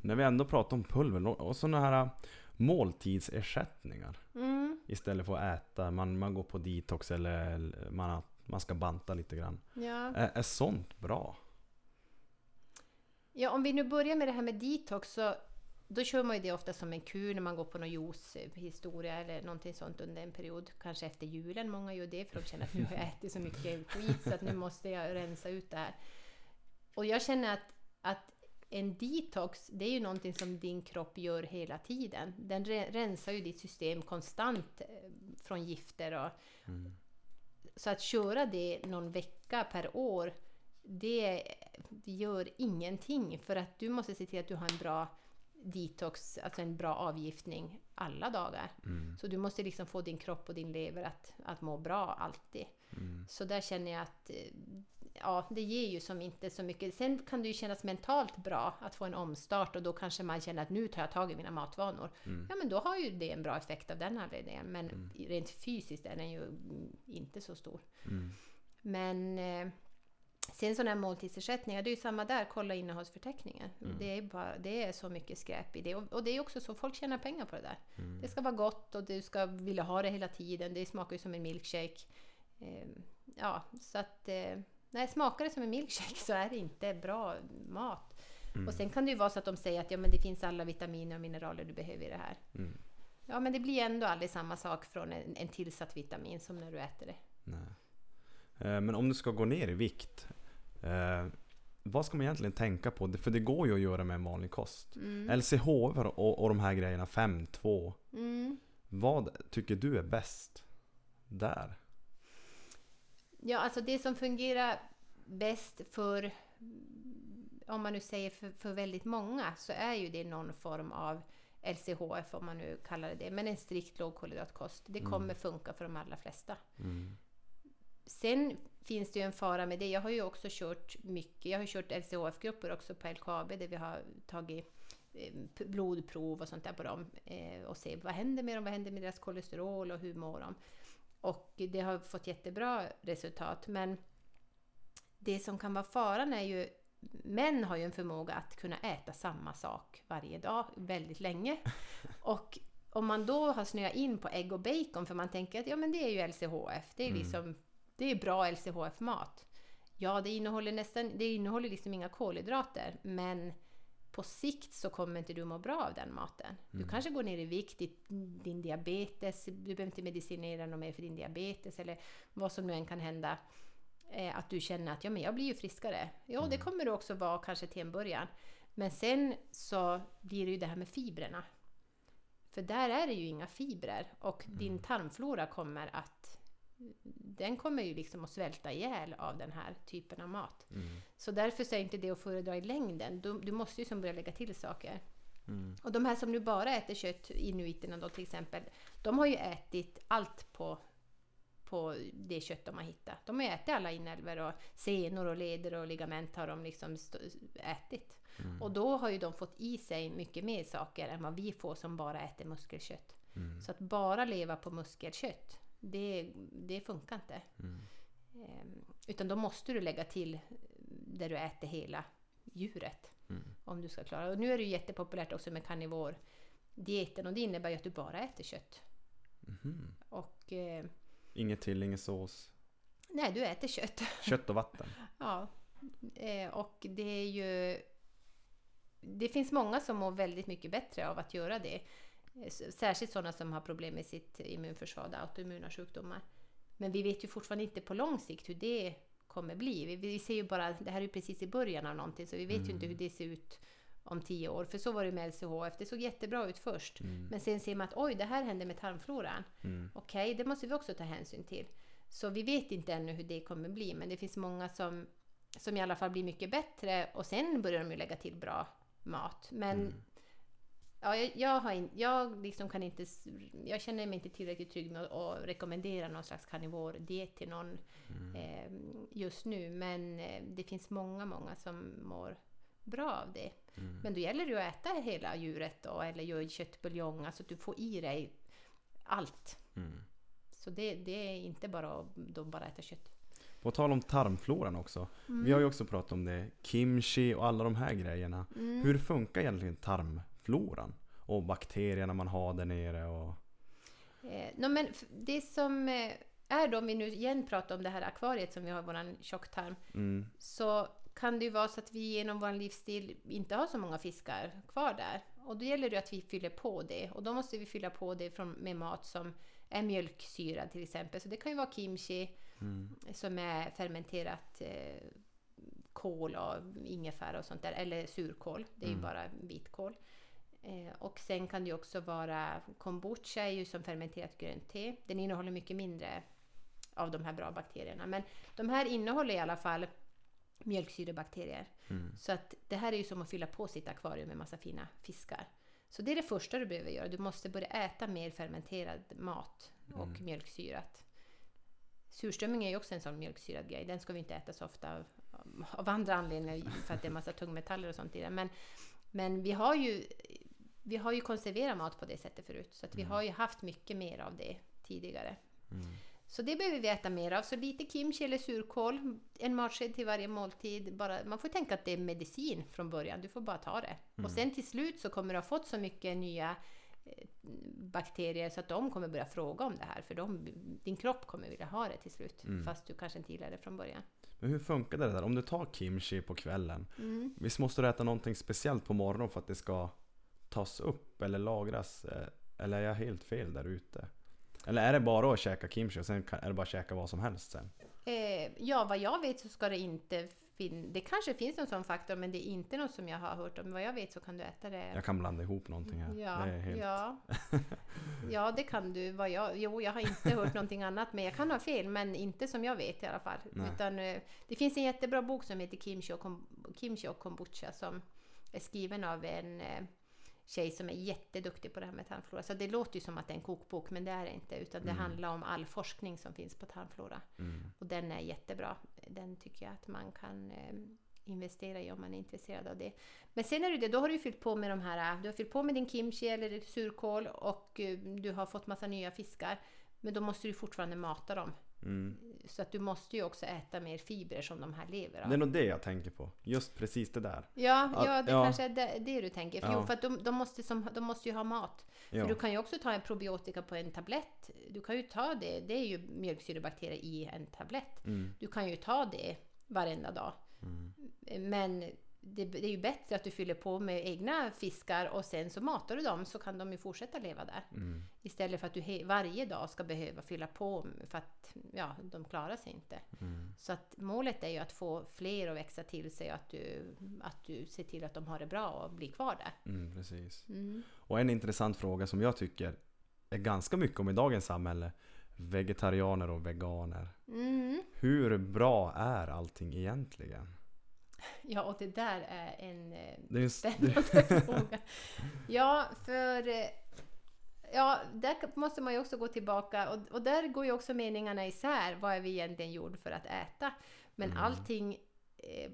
När vi ändå pratar om pulver och sådana här äh, måltidsersättningar Mm, istället för att äta. Man, man går på detox eller eller man, man ska banta lite grann. ja. Är, är sånt bra? ja, om vi nu börjar med det här med detox så då kör man ju det ofta som en kur när man går på någon juicehistoria eller någonting sånt under en period. Kanske efter julen, många gör det för de känner att nu har jag ätit så mycket skit så att nu måste jag rensa ut det här. Och jag känner att, att en detox, det är ju någonting som din kropp gör hela tiden. Den re- rensar ju ditt system konstant eh, från gifter och, Mm. Så att köra det någon vecka per år, det gör ingenting. För att du måste se till att du har en bra detox, alltså en bra avgiftning alla dagar. Mm. Så du måste liksom få din kropp och din lever att, att må bra alltid. Mm. Så där känner jag att eh, ja, det ger ju som inte så mycket. Sen kan det ju kännas mentalt bra att få en omstart och då kanske man känner att nu tar jag tag i mina matvanor. Mm. Ja, men då har ju det en bra effekt av den anledningen. Men rent fysiskt är den ju mm, inte så stor. Mm. Men eh, sen sådana här måltidsersättningar, det är ju samma där, kolla innehållsförteckningen. Mm. Det, är bara, det är så mycket skräp i det. Och, och det är också så, folk tjänar pengar på det där. Mm. Det ska vara gott och du ska vilja ha det hela tiden. Det smakar ju som en milkshake. Eh, ja, så att... Eh, nej, smakar det som en milkshake så är det inte bra mat. Mm. Och sen kan det ju vara så att de säger att ja, men det finns alla vitaminer och mineraler du behöver i det här. Mm. Ja, men det blir ändå aldrig samma sak från en, en tillsatt vitamin som när du äter det. Nej. Eh, Men om du ska gå ner i vikt, eh, vad ska man egentligen tänka på? För det går ju att göra med en vanlig kost. LCHF och, och de här grejerna, 5-2. Mm. Vad tycker du är bäst där? Ja, alltså det som fungerar bäst för, om man nu säger för, för väldigt många, så är ju det någon form av LCHF, om man nu kallar det det, men en strikt lågkolhydratkost. Det kommer funka för de allra flesta. Mm. Sen finns det ju en fara med det. Jag har ju också kört mycket. Jag har kört LCHF-grupper också på LKAB där vi har tagit eh, blodprov och sånt där på dem eh, och se vad händer med dem, vad händer med deras kolesterol och hur mår de? Och det har fått jättebra resultat. Men det som kan vara faran är ju Män har ju en förmåga att kunna äta samma sak varje dag väldigt länge. Och om man då har snöat in på ägg och bacon för man tänker att ja men det är ju LCHF, det är Mm. liksom det är bra LCHF-mat. Ja, det innehåller nästan, det innehåller liksom inga kolhydrater, men på sikt så kommer inte du må bra av den maten. Du Mm. kanske går ner i vikt, din diabetes, du behöver inte medicinera något mer för din diabetes eller vad som nu än kan hända. Eh, att du känner att ja, men jag blir ju friskare. Ja, det kommer du också vara kanske till en början. Men sen så blir det ju det här med fibrerna. För där är det ju inga fibrer och din tarmflora kommer att den kommer ju liksom att svälta ihjäl av den här typen av mat. Mm. Så därför så är inte det att föredra i längden. Du, du måste ju som börja lägga till saker. Mm. Och de här som nu bara äter kött, inuiterna då till exempel, de har ju ätit allt på, på det kött de har hittat. De har ju ätit alla inälvor och senor och leder och ligament har de liksom ätit. Mm. Och då har ju de fått i sig mycket mer saker än vad vi får som bara äter muskelkött. Mm. Så att bara leva på muskelkött, det, det funkar inte. Mm. Ehm, utan då måste du lägga till där du äter hela djuret. Mm. Om du ska klara Och nu är det ju jättepopulärt också med karnivor-dieten och det innebär ju att du bara äter kött. Mhm. Och eh, Inget till, ingen sås. nej, du äter kött. Kött och vatten. ja. Eh, och det är ju... Det finns många som mår väldigt mycket bättre av att göra det. Särskilt sådana som har problem med sitt immunförsvar, autoimmuna sjukdomar. Men vi vet ju fortfarande inte på lång sikt hur det kommer bli. Vi, vi ser ju bara, det här är ju precis i början av någonting, så vi vet ju inte hur det ser ut om tio år. För så var det med LCHF, det såg jättebra ut först. Men sen ser man att oj, det här hände med tarmfloran. Mm. Okej, det måste vi också ta hänsyn till. Så vi vet inte ännu hur det kommer bli, men det finns många som, som i alla fall blir mycket bättre och sen börjar de ju lägga till bra mat. Men Mm. Ja, jag, jag, har in, jag liksom kan inte, jag känner mig inte tillräckligt trygg med att, att rekommendera någon slags karnivor-diet till någon Mm. eh, just nu. Men eh, det finns många, många som mår bra av det. Mm. Men då gäller det ju att äta hela djuret då, eller göra köttbuljong, alltså att du får i dig allt. Mm. Så det, det är inte bara att bara äta kött. På tal om tarmfloran också. Mm. Vi har ju också pratat om det. Kimchi och alla de här grejerna. Mm. Hur funkar egentligen tarmfloran? Och bakterierna man har där nere och... Eh, no, men det som eh, är då, om vi nu igen pratar om det här akvariet som vi har i våran tjocktarm, Mm. så kan det ju vara så att vi genom vår livsstil inte har så många fiskar kvar där. Och då gäller det att vi fyller på det. Och då måste vi fylla på det från, med mat som är mjölksyrad till exempel. Så det kan ju vara kimchi Mm. som är fermenterat eh, kål och ingefära och sånt där. Eller surkål, det är ju Mm. bara vitkål. Eh, och sen kan det också vara kombucha är ju som fermenterat grönt te. Den innehåller mycket mindre av de här bra bakterierna. Men de här innehåller i alla fall mjölksyrebakterier. Mm. Så att det här är ju som att fylla på sitt akvarium med massa fina fiskar. Så det är det första du behöver göra. Du måste börja äta mer fermenterad mat och Mm. mjölksyrat. Surströmming är ju också en sån mjölksyrad grej. Den ska vi inte äta så ofta av, av andra anledningar för att det är massa tungmetaller och sånt i den. Men, men vi har ju vi har ju konserverat mat på det sättet förut. Så att vi Mm. har ju haft mycket mer av det tidigare. Mm. Så det behöver vi äta mer av. Så lite kimchi eller surkål, en matsked till varje måltid. Bara, man får tänka att det är medicin från början, du får bara ta det. Mm. Och sen till slut så kommer du ha fått så mycket nya eh, bakterier så att de kommer börja fråga om det här. För de, din kropp kommer vilja ha det till slut. Mm. Fast du kanske inte gillar det från början. Men hur funkar det där? Om du tar kimchi på kvällen, Mm. visst måste du äta någonting speciellt på morgonen för att det ska tas upp eller lagras? eh, Eller är jag helt fel där ute? Eller är det bara att käka kimchi och sen är det bara att käka vad som helst sen? Eh, ja, vad jag vet så ska det inte finnas... Det kanske finns någon sån faktor, men det är inte något som jag har hört om. Vad jag vet så kan du äta det. Jag kan blanda ihop någonting här. Ja, det helt... ja. ja, det kan du. Vad jag, jo, jag har inte hört någonting annat, men jag kan ha fel, men inte som jag vet i alla fall. Nej. Utan, eh, det finns en jättebra bok som heter Kimchi och, kom, Kimchi och kombucha som är skriven av en tjej som är jätteduktig på det här med tarmflora. Så det låter ju som att det är en kokbok, men det är det inte. Utan det Mm. handlar om all forskning som finns på tarmflora. Mm. Och den är jättebra. Den tycker jag att man kan eh, investera i om man är intresserad av det. Men sen är det det, då har du fyllt på med de här, du har fyllt på med din kimchi eller surkål och eh, du har fått massa nya fiskar. Men då måste du fortfarande mata dem. Mm. Så att du måste ju också äta mer fibrer som de här lever av. Det är nog det jag tänker på. Just precis det där. Ja, Att- ja, det ja. kanske är det, det du tänker. För, Ja. jo, för att de, de, måste som, de måste ju ha mat. Ja. För du kan ju också ta en probiotika på en tablett. Du kan ju ta det, det är ju mjölksyrebakterier i en tablett. Mm. Du kan ju ta det varenda dag. Mm. Men det, det är ju bättre att du fyller på med egna fiskar och sen så matar du dem så kan de ju fortsätta leva där. Mm. Istället för att du varje dag ska behöva fylla på för att ja, de klarar sig inte. Mm. Så att målet är ju att få fler att växa till sig och att du, att du ser till att de har det bra och blir kvar där. Mm, precis. Mm. Och en intressant fråga som jag tycker är ganska mycket om i dagens samhälle. Vegetarianer och veganer. Mm. Hur bra är allting egentligen? Ja, och det där är en eh, Det är spännande fråga. Ja, för eh, ja, där måste man ju också gå tillbaka och, och där går ju också meningarna isär. Vad är vi egentligen gjord för att äta? Men Mm. allting eh,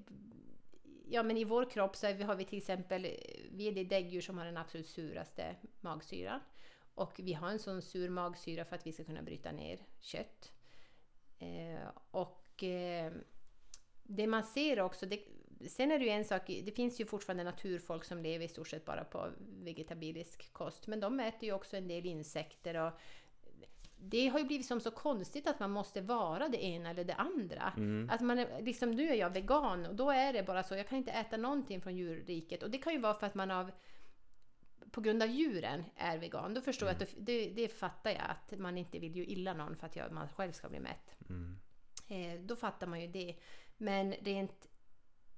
Ja men i vår kropp så vi, har vi till exempel, vi är det däggdjur som har den absolut suraste magsyran. Och vi har en sån sur magsyra för att vi ska kunna bryta ner kött. Eh, och eh, det man ser också, det, sen är det ju en sak, det finns ju fortfarande naturfolk som lever i stort sett bara på vegetabilisk kost, men de äter ju också en del insekter och det har ju blivit som så konstigt att man måste vara det ena eller det andra. mm. Att man är, liksom nu är jag vegan och då är det bara så, jag kan inte äta någonting från djurriket och det kan ju vara för att man av på grund av djuren är vegan. Då förstår jag att det, det, det fattar jag att man inte vill ju illa någon för att jag, man själv ska bli mätt. Mm. Eh, då fattar man ju det. Men rent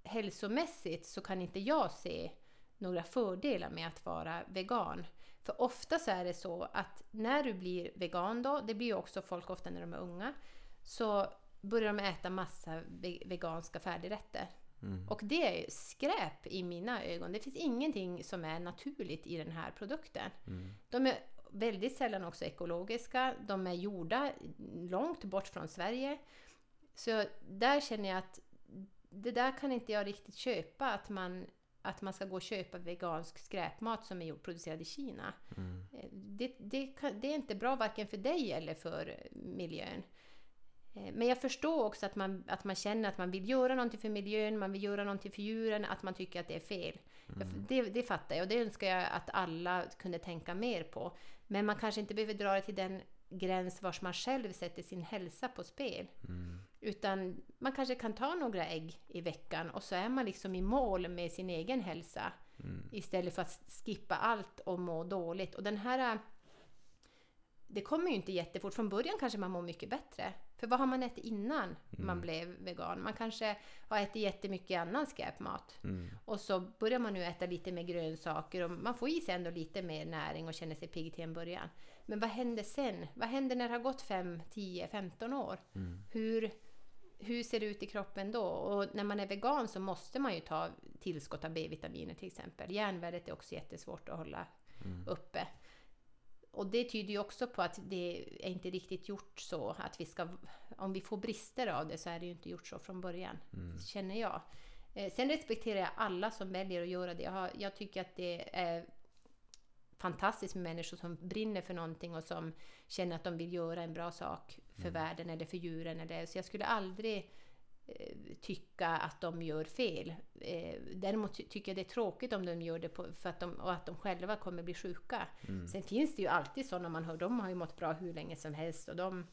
hälsomässigt så kan inte jag se några fördelar med att vara vegan. För ofta så är det så att när du blir vegan då, det blir ju också folk ofta när de är unga, så börjar de äta massa ve- veganska färdigrätter. Mm. Och det är skräp i mina ögon. Det finns ingenting som är naturligt i den här produkten. Mm. De är väldigt sällan också ekologiska. De är gjorda långt bort från Sverige. Så där känner jag att det där kan inte jag riktigt köpa. Att man, att man ska gå och köpa vegansk skräpmat som är producerad i Kina. Mm. Eh, Det, det, kan, det är inte bra varken för dig eller för miljön. Eh, Men jag förstår också att man, att man känner att man vill göra någonting för miljön, man vill göra någonting för djuren, att man tycker att det är fel. Jag- Det, det fattar jag och det önskar jag att alla kunde tänka mer på. Men man kanske inte behöver dra det till den gräns vars man själv sätter sin hälsa på spel. Mm. Utan man kanske kan ta några ägg i veckan och så är man liksom i mål med sin egen hälsa. Mm. Istället för att skippa allt och må dåligt. Och den här det kommer ju inte jättefort. Från början kanske man mår mycket bättre. För vad har man ätit innan man blev vegan? Man kanske har ätit jättemycket annan skräpmat. Mm. Och så börjar man nu äta lite mer grönsaker och man får i sig ändå lite mer näring och känner sig pigg till en början. Men vad händer sen? Vad händer när det har gått 5, 10, 15 år? Mm. Hur, hur ser det ut i kroppen då? Och när man är vegan så måste man ju ta tillskott av B-vitaminer till exempel. Järnvärdet är också jättesvårt att hålla Mm. uppe. Och det tyder ju också på att det är inte riktigt gjort så att vi ska, om vi får brister av det så är det ju inte gjort så från början, Mm. känner jag. Eh, Sen respekterar jag alla som väljer att göra det. Jag, har, jag tycker att det är fantastiskt med människor som brinner för någonting och som känner att de vill göra en bra sak för världen eller för djuren. Eller, så jag skulle aldrig eh, tycka att de gör fel. Eh, däremot ty- tycker jag det är tråkigt om de gör det på, för att de, och att de själva kommer bli sjuka. Mm. Sen finns det ju alltid sådana man hör, de har ju mått bra hur länge som helst och de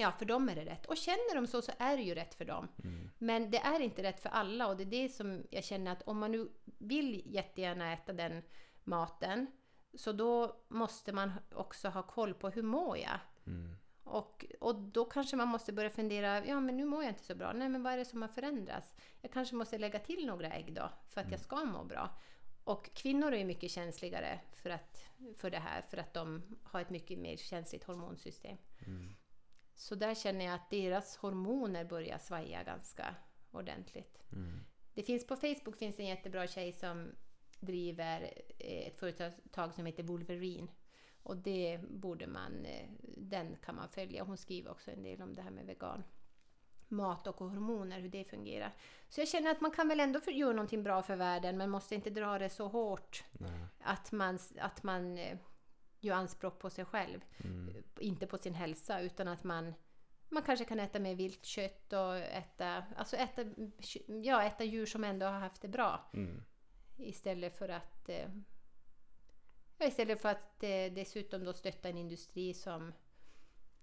Ja, för dem är det rätt. Och känner de så, så är det ju rätt för dem. Mm. Men det är inte rätt för alla och det är det som jag känner att om man nu vill jättegärna äta den maten, så då måste man också ha koll på hur mår jag? Mm. Och, och då kanske man måste börja fundera, ja men nu mår jag inte så bra. Nej men vad är det som har förändrats? Jag kanske måste lägga till några ägg då, för att jag ska må bra. Och kvinnor är mycket känsligare för, att, för det här, för att de har ett mycket mer känsligt hormonsystem. Mm. Så där känner jag att deras hormoner börjar svaja ganska ordentligt. Mm. Det finns på Facebook finns en jättebra tjej som driver eh, ett företag som heter Wolverine. Och det borde man, eh, den kan man följa. Hon skriver också en del om det här med vegan mat och hormoner, hur det fungerar. Så jag känner att man kan väl ändå för- göra någonting bra för världen, men måste inte dra det så hårt Nej. att man, att man eh, gör anspråk på sig själv. Mm. Inte på sin hälsa, utan att man man kanske kan äta mer vilt kött och äta, alltså äta, ja, äta djur som ändå har haft det bra. Mm. Istället för att eh, istället för att eh, dessutom då stötta en industri som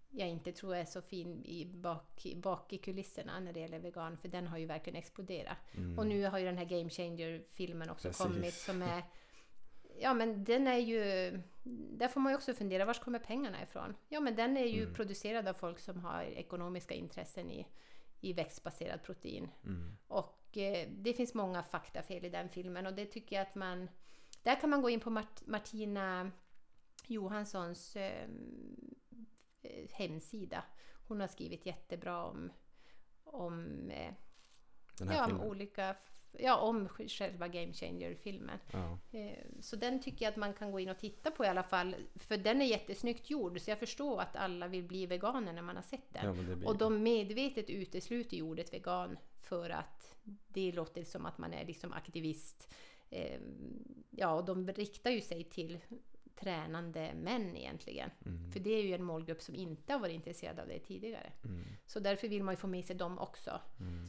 jag inte tror är så fin i bak, i- bak i kulisserna när det gäller vegan, för den har ju verkligen exploderat. Mm. Och nu har ju den här Game Changer-filmen också Precis. kommit som är... Ja men den är ju... Där får man ju också fundera, var kommer pengarna ifrån? Ja men den är ju Mm. producerad av folk som har ekonomiska intressen i, i växtbaserad protein. Mm. Och eh, det finns många faktafel i den filmen och det tycker jag att man... Där kan man gå in på Mart- Martina Johanssons eh, eh, hemsida. Hon har skrivit jättebra om, om, eh, ja, om olika... Ja, om själva Game Changer-filmen. Ja. Eh, Så den tycker jag att man kan gå in och titta på i alla fall. För den är jättesnyggt gjord, så jag förstår att alla vill bli veganer när man har sett den. Ja, blir... Och de medvetet utesluter ordet vegan för att det låter som att man är liksom aktivist. Eh, Ja, och de riktar ju sig till tränande män egentligen. Mm. För det är ju en målgrupp som inte har varit intresserad av det tidigare. Mm. Så därför vill man ju få med sig dem också. Mm.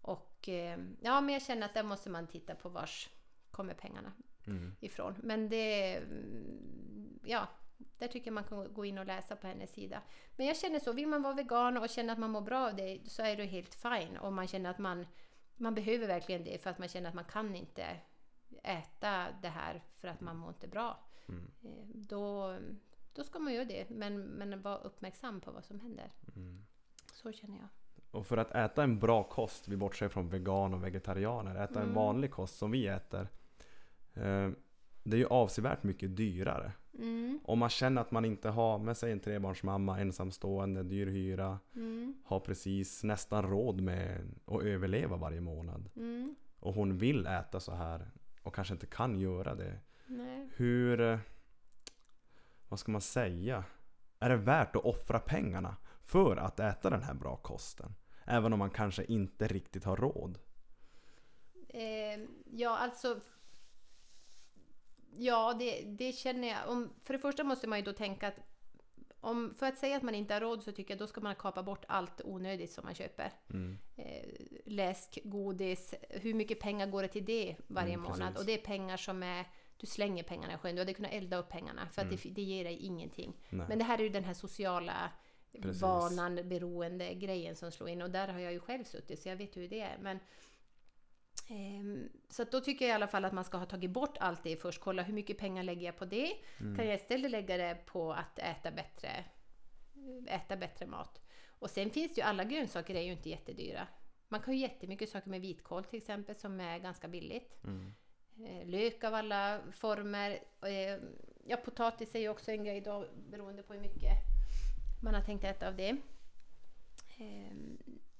Och eh, ja, men jag känner att där måste man titta på vars kommer pengarna Mm. ifrån. Men det... mm, Ja, där tycker jag man kan gå in och läsa på hennes sida. Men jag känner så, vill man vara vegan och känna att man mår bra av det så är det helt fine. Och man känner att man, man behöver verkligen det för att man känner att man kan inte äta det här för att man mår inte bra. Mm. Eh, Då, då ska man göra det, men, men vara uppmärksam på vad som händer. Mm. Så känner jag. Och för att äta en bra kost, vi bortser från vegan och vegetarianer, äta en Mm. vanlig kost som vi äter. Eh, det är ju avsevärt mycket dyrare. Mm, Om man känner att man inte har med sig en trebarnsmamma, ensamstående, dyr hyra, mm, har precis nästan råd med att överleva varje månad. mm. Och hon vill äta så här och kanske inte kan göra det. Nej. Hur... eh, Vad ska man säga? Är det värt att offra pengarna för att äta den här bra kosten? Även om man kanske inte riktigt har råd. Eh, ja, alltså... Ja, det, det känner jag. Om, för det första måste man ju då tänka att om, för att säga att man inte har råd så tycker jag då ska man kapa bort allt onödigt som man köper. Mm. Eh, läsk, godis, hur mycket pengar går det till det varje Mm, månad? Och det är pengar som är... Du slänger pengarna i sjön. Du hade kunnat elda upp pengarna för att det, det ger dig ingenting. Nej. Men det här är ju den här sociala Precis. vanan, beroende grejen som slår in. Och där har jag ju själv suttit så jag vet hur det är. Men Så att då tycker jag i alla fall att man ska ha tagit bort allt det först. Kolla hur mycket pengar lägger jag på det? Mm. Kan jag istället lägga det på att äta bättre, äta bättre mat? Och sen finns det ju, alla grönsaker är ju inte jättedyra. Man kan ju jättemycket saker med vitkål till exempel som är ganska billigt. Mm. Eh, Lök av alla former. Eh, Ja, potatis är ju också en grej då beroende på hur mycket man har tänkt äta av det. Eh,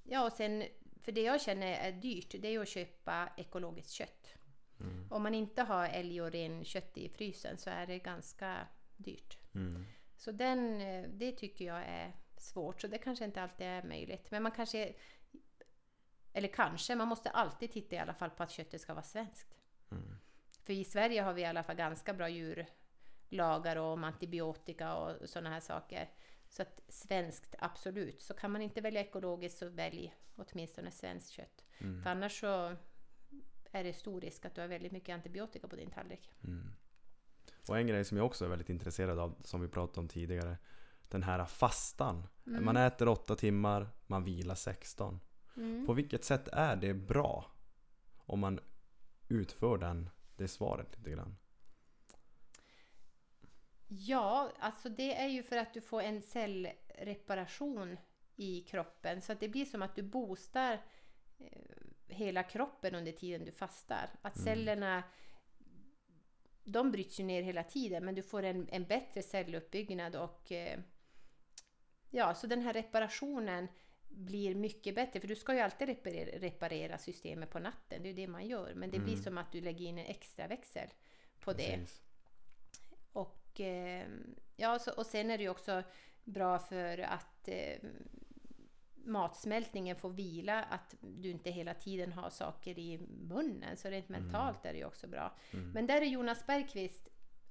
Ja, och sen för det jag känner är dyrt, det är att köpa ekologiskt kött. Mm. Om man inte har älg och ren kött i frysen så är det ganska dyrt. Mm. Så den, eh, det tycker jag är svårt, så det kanske inte alltid är möjligt. Men man kanske, eller kanske, man måste alltid titta i alla fall på att köttet ska vara svenskt. Mm. För i Sverige har vi i alla fall ganska bra djurlagar om antibiotika och sådana här saker. Så att svenskt, absolut. Så kan man inte välja ekologiskt så välj åtminstone svenskt kött. Mm. För annars så är det stor risk att du har väldigt mycket antibiotika på din tallrik. Mm. Och en grej som jag också är väldigt intresserad av, som vi pratade om tidigare. Den här fastan. Mm. Man äter 8 timmar, man vilar 16. Mm. På vilket sätt är det bra? Om man utför den, det svaret lite grann. Ja, alltså det är ju för att du får en cellreparation i kroppen. Så att det blir som att du boostar eh, hela kroppen under tiden du fastar. Att Mm. cellerna, de bryts ju ner hela tiden men du får en, en bättre celluppbyggnad och eh, ja, så den här reparationen blir mycket bättre för du ska ju alltid reparera, reparera systemet på natten, det är ju det man gör. Men det blir Mm. som att du lägger in en extra växel på det. Precis. Eh, ja, så, och sen är det ju också bra för att eh, matsmältningen får vila, att du inte hela tiden har saker i munnen. Så rent Mm. mentalt är det ju också bra. Mm. Men där är Jonas Bergqvist,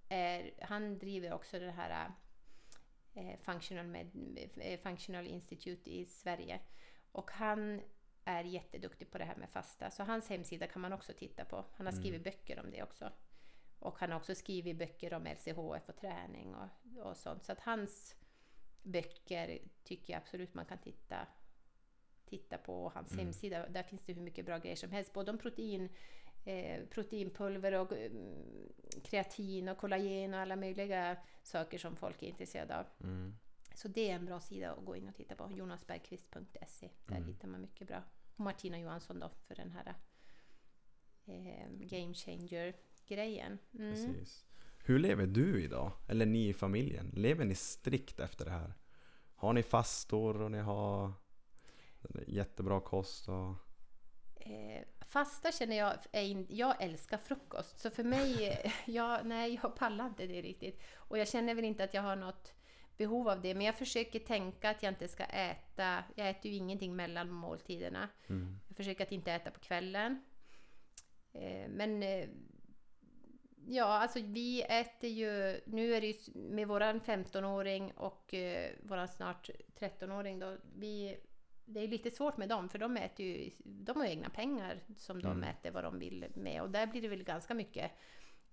är, han driver också det här eh, Functional, Med, eh, Functional Institute i Sverige. Och han är jätteduktig på det här med fasta. Så hans hemsida kan man också titta på. Han har skrivit böcker om det också. Och han har också skrivit böcker om LCHF och träning och, och sånt. Så att hans böcker tycker jag absolut man kan titta, titta på. Och hans Mm. hemsida, där finns det hur mycket bra grejer som helst. Både om protein, eh, proteinpulver och mm, kreatin och kollagen och alla möjliga saker som folk är intresserade av. Mm. Så det är en bra sida att gå in och titta på. jonasbergqvist.se. Där Mm. hittar man mycket bra. Och Martina Johansson då för den här eh, Game Changer-grejen. Mm. Precis. Hur lever du idag? Eller ni i familjen? Lever ni strikt efter det här? Har ni fastor och ni har jättebra kost? Och... Eh, fasta känner jag, in, jag älskar frukost. Så för mig, jag, nej jag pallar inte det riktigt. Och jag känner väl inte att jag har något behov av det. Men jag försöker tänka att jag inte ska äta, jag äter ju ingenting mellan måltiderna. Mm. Jag försöker att inte äta på kvällen. Eh, men eh, ja, alltså vi äter ju, nu är det ju med våran 15-åring och eh, våran snart 13-åring då, vi, det är lite svårt med dem för de äter ju, de har ju egna pengar som de Mm. äter vad de vill med och där blir det väl ganska mycket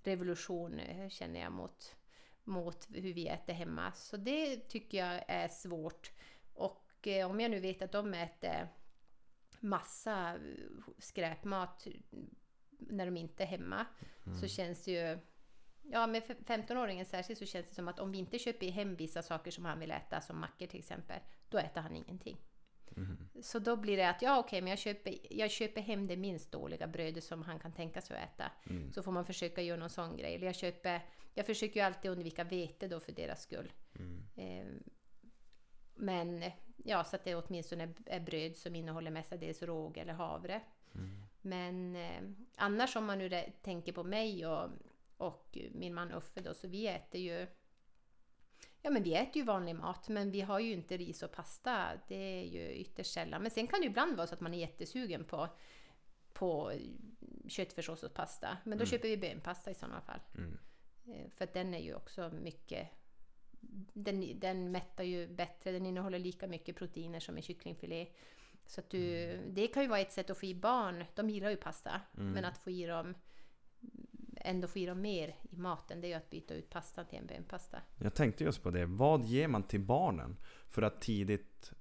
revolution eh, känner jag mot, mot hur vi äter hemma. Så det tycker jag är svårt. Och eh, om jag nu vet att de äter massa eh, skräpmat när de inte är hemma Mm. så känns det ju Ja, med f- 15-åringen särskilt så känns det som att om vi inte köper hem vissa saker som han vill äta, som mackor till exempel, då äter han ingenting. Mm. Så då blir det att ja, okej, men jag köper, jag köper hem det minst dåliga brödet som han kan tänka sig att äta. Mm. Så får man försöka göra någon sån grej. Eller jag köper, jag försöker ju alltid undvika vete då för deras skull. Mm. Eh, men ja, så att det åtminstone är bröd som innehåller mestadels råg eller havre. Mm. Men eh, annars om man nu tänker på mig och, och min man Uffe då, så vi äter ju Ja men vi äter ju vanlig mat men vi har ju inte ris och pasta. Det är ju ytterst sällan. Men sen kan det ju ibland vara så att man är jättesugen på, på köttfärssås och pasta. Men då Mm. köper vi bönpasta i sådana fall. Mm. Eh, För att den är ju också mycket den, den mättar ju bättre, den innehåller lika mycket proteiner som en kycklingfilé. Så att du, det kan ju vara ett sätt att få i barn, de gillar ju pasta, Mm. men att få i dem ändå få i dem mer i maten, det är ju att byta ut pastan till en bönpasta. Jag tänkte just på det. Vad ger man till barnen för att tidigt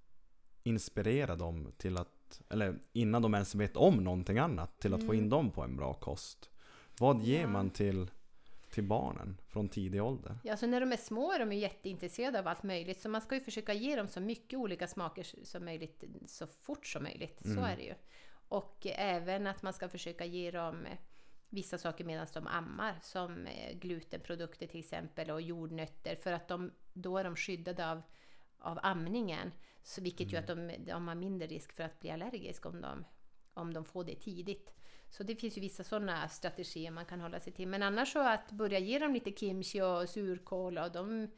inspirera dem till att eller innan de ens vet om någonting annat, till att få in dem på en bra kost. Vad ger Ja. man till, till barnen från tidig ålder? Ja, så när de är små är de ju jätteintresserade av allt möjligt, så man ska ju försöka ge dem så mycket olika smaker som möjligt så fort som möjligt. Så Mm. är det ju. Och även att man ska försöka ge dem vissa saker medan de ammar, som eh, glutenprodukter till exempel och jordnötter, för att de, då är de skyddade av, av amningen. Så vilket gör att de, de har mindre risk för att bli allergisk om de, om de får det tidigt. Så det finns ju vissa sådana strategier man kan hålla sig till. Men annars så att börja ge dem lite kimchi och surkål och de...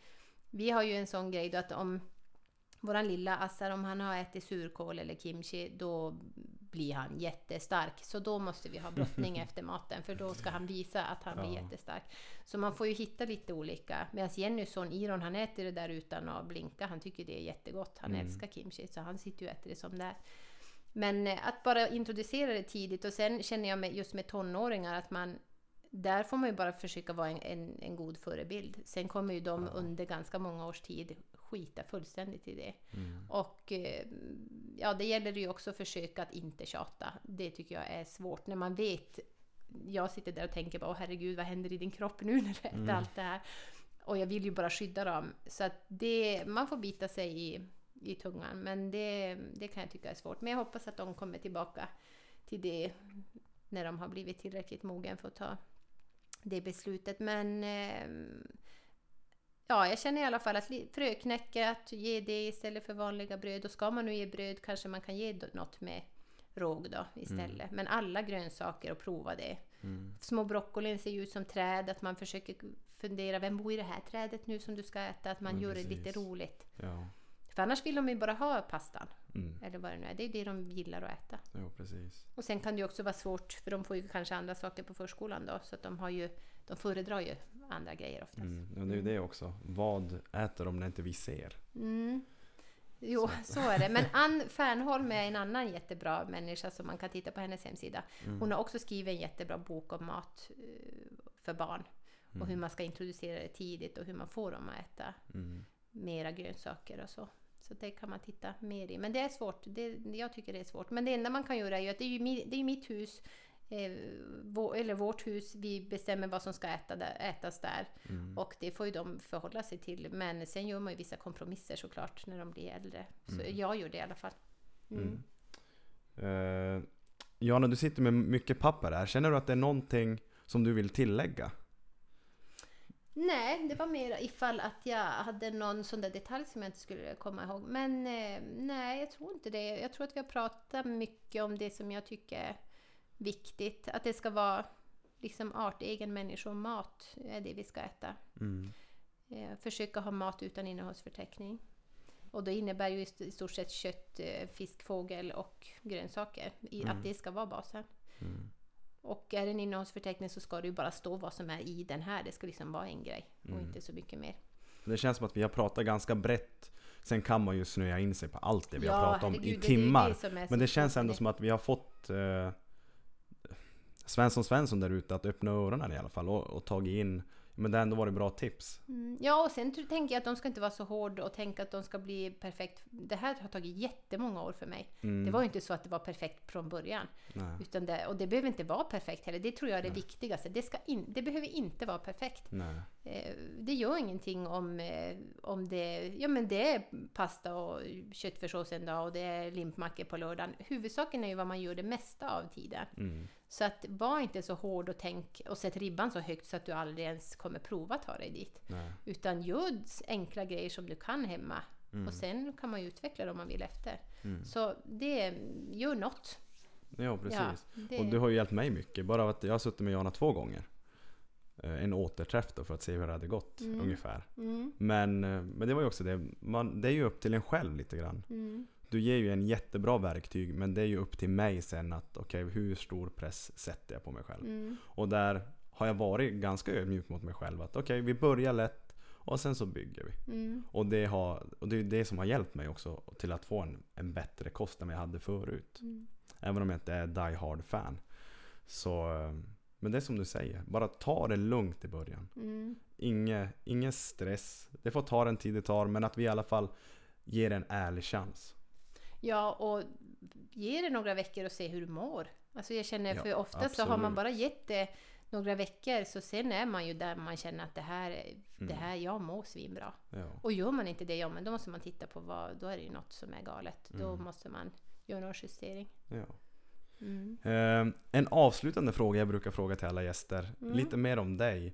Vi har ju en sån grej då att om våran lilla Assar, om han har ätit surkål eller kimchi, då blir han jättestark. Så då måste vi ha brottning efter maten, för då ska han visa att han blir Ja. jättestark. Så man får ju hitta lite olika. Medan Jennys son Iron, han äter det där utan att blinka. Han tycker det är jättegott. Han Mm. älskar kimchi, så han sitter ju och äter det som det är. Men eh, att bara introducera det tidigt och sen känner jag med, just med tonåringar att man där får man ju bara försöka vara en, en, en god förebild. Sen kommer ju de under ganska många års tid skita fullständigt i det. Mm. Och eh, ja, det gäller ju också att försöka att inte tjata. Det tycker jag är svårt när man vet. Jag sitter där och tänker bara, åh herregud, vad händer i din kropp nu när du äter Mm. allt det här? Och jag vill ju bara skydda dem. Så att det, man får bita sig i, i tungan. Men det, det kan jag tycka är svårt. Men jag hoppas att de kommer tillbaka till det när de har blivit tillräckligt mogen för att ta det beslutet. Men ehm, ja, jag känner i alla fall att fröknäcke, att ge det istället för vanliga bröd. Och ska man nu ge bröd kanske man kan ge något med råg då istället. Men alla grönsaker och prova det. Mm. Små broccolin ser ju ut som träd, att man försöker fundera, vem bor i det här trädet nu som du ska äta? Att man Ja, gör det lite precis. roligt. Ja. För annars vill de ju bara ha pastan, Mm. eller vad det nu är. Det är det de gillar att äta. Jo, precis. Och sen kan det ju också vara svårt, för de får ju kanske andra saker på förskolan då, så att de har ju, de föredrar ju andra grejer oftast. Mm. Ja, det är ju det också. Vad äter de när inte vi ser? Mm. Jo, så är det. Men Ann Fernholm är en annan jättebra människa som man kan titta på hennes hemsida. Mm. Hon har också skrivit en jättebra bok om mat eh, för barn. Mm. Och hur man ska introducera det tidigt och hur man får dem att äta Mm. mera grönsaker och så. Så det kan man titta mer i. Men det är svårt. Det, jag tycker det är svårt. Men det enda man kan göra är ju att det är ju, det är mitt hus, eh, vår, eller vårt hus. Vi bestämmer vad som ska äta där, ätas där. Mm. Och det får ju de förhålla sig till. Men sen gör man ju vissa kompromisser såklart när de blir äldre. Så Mm. jag gör det i alla fall. Mm. Eh, Jana, du sitter med mycket papper här. Känner du att det är någonting som du vill tillägga? Nej, det var mer ifall att jag hade någon sån där detalj som jag inte skulle komma ihåg. Men eh, nej, jag tror inte det. Jag tror att vi har pratat mycket om det som jag tycker är viktigt. Att det ska vara liksom artegen människomat är det vi ska äta. Mm. Eh, försöka ha mat utan innehållsförteckning. Och då innebär ju i stort sett kött, eh, fisk, fågel och grönsaker. I, Mm. Att det ska vara basen. Mm. Och är det en innehållsförteckning så ska det ju bara stå vad som är i den här. Det ska liksom vara en grej och Mm. inte så mycket mer. Det känns som att vi har pratat ganska brett. Sen kan man ju snöa in sig på allt det vi har Ja, pratat om herregud, i det timmar. det så Men det känns ändå det. som att vi har fått eh, Svensson Svensson där ute att öppna öronen i alla fall och, och tagit in Men det har ändå varit bra tips. Mm. Ja, och sen tänker jag att de ska inte vara så hårda och tänka att de ska bli perfekt. Det här har tagit jättemånga år för mig. Mm. Det var ju inte så att det var perfekt från början. Nej. Utan det, och det behöver inte vara perfekt heller. Det tror jag är det Nej. viktigaste. Det, ska in, det behöver inte vara perfekt. Nej. Eh, det gör ingenting om, eh, om det, ja, men det är pasta och köttfärssås en dag och det är limpmackor på lördagen. Huvudsaken är ju vad man gör det mesta av tiden. Mm. Så att var inte så hård och tänk och sätt ribban så högt så att du aldrig ens kommer prova ta dig dit. Nej. Utan gör enkla grejer som du kan hemma. Mm. Och sen kan man utveckla det om man vill efter. Mm. Så det, gör något. Ja, precis. Ja, det, Och du har ju hjälpt mig mycket. Bara att jag har suttit med Jana två gånger. Eh, En återträff då för att se hur det hade gått Mm. ungefär. mm, Men, eh, men det var ju också det. Man, det är ju upp till en själv lite grann. Du ger ju en jättebra verktyg men det är ju upp till mig sen att okej hur stor press sätter jag på mig själv. mm, Och där har jag varit ganska ödmjuk mot mig själv. Att okej vi börjar lätt och sen så bygger vi. mm, Och det, har, och det är det som har hjälpt mig också till att få en, en bättre kost än jag hade förut. mm. Även om jag inte är die hard fan. Så, men det är som du säger, bara ta det lugnt i början. mm. Inge, ingen stress. Det får ta den tid det tar men att vi i alla fall ger en ärlig chans. Ja, och ge det några veckor och se hur du mår. Alltså jag känner, Ja, för ofta så har man bara gett det några veckor, så sen är man ju där man känner att det här, det Mm. här jag mår svinbra. Ja. Och gör man inte det, ja men då måste man titta på vad, då är det ju något som är galet. Då Mm. måste man göra någon justering. Ja. Mm. Eh, en avslutande fråga jag brukar fråga till alla gäster. Mm. Lite mer om dig.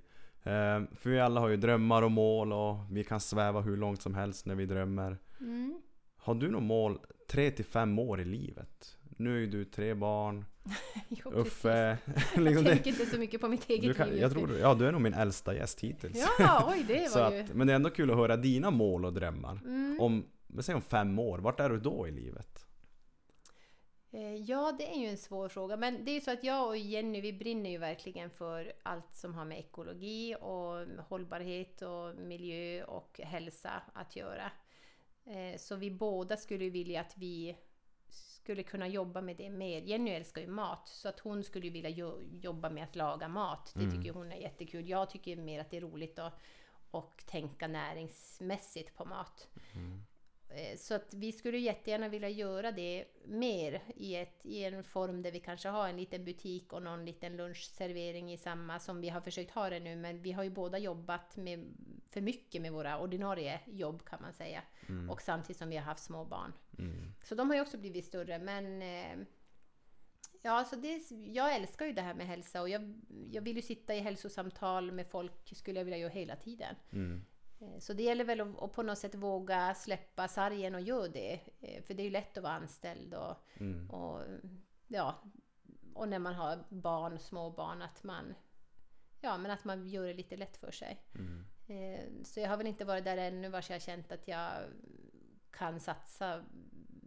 Eh, för vi alla har ju drömmar och mål och vi kan sväva hur långt som helst när vi drömmer. Mm. Har du något mål 3 till 5 år i livet? Nu är ju du tre barn, Jo. Uffe. Jag liksom tänker inte så mycket på mitt eget du kan, liv jag tror, ja, du är nog min äldsta gäst hittills. Ja, oj det var ju... att, men det är ändå kul att höra dina mål och drömmar. Mm. Om, säg om fem år, vart är du då i livet? Eh, Ja, det är ju en svår fråga. Men det är ju så att jag och Jenny, vi brinner ju verkligen för allt som har med ekologi och hållbarhet och miljö och hälsa att göra. Eh, Så vi båda skulle vilja att vi skulle kunna jobba med det mer. Jenny älskar ju mat, så att hon skulle vilja jo- jobba med att laga mat. Det Mm. tycker hon är jättekul. Jag tycker mer att det är roligt att och tänka näringsmässigt på mat. Mm. Eh, Så att vi skulle jättegärna vilja göra det mer i, ett, i en form där vi kanske har en liten butik och någon liten lunchservering i samma som vi har försökt ha det nu. Men vi har ju båda jobbat med, för mycket med våra ordinarie jobb kan man säga. Mm. Och samtidigt som vi har haft små barn. Mm. Så de har ju också blivit större men eh, Ja, så det, jag älskar ju det här med hälsa och jag, jag vill ju sitta i hälsosamtal med folk, skulle jag vilja göra hela tiden. Mm. Eh, Så det gäller väl att, på något sätt våga släppa sargen och göra det. Eh, För det är ju lätt att vara anställd och, Mm. och ja, och när man har barn, små barn, att man Ja, men att man gör det lite lätt för sig. Mm. Eh, Så jag har väl inte varit där ännu vars jag har känt att jag kan satsa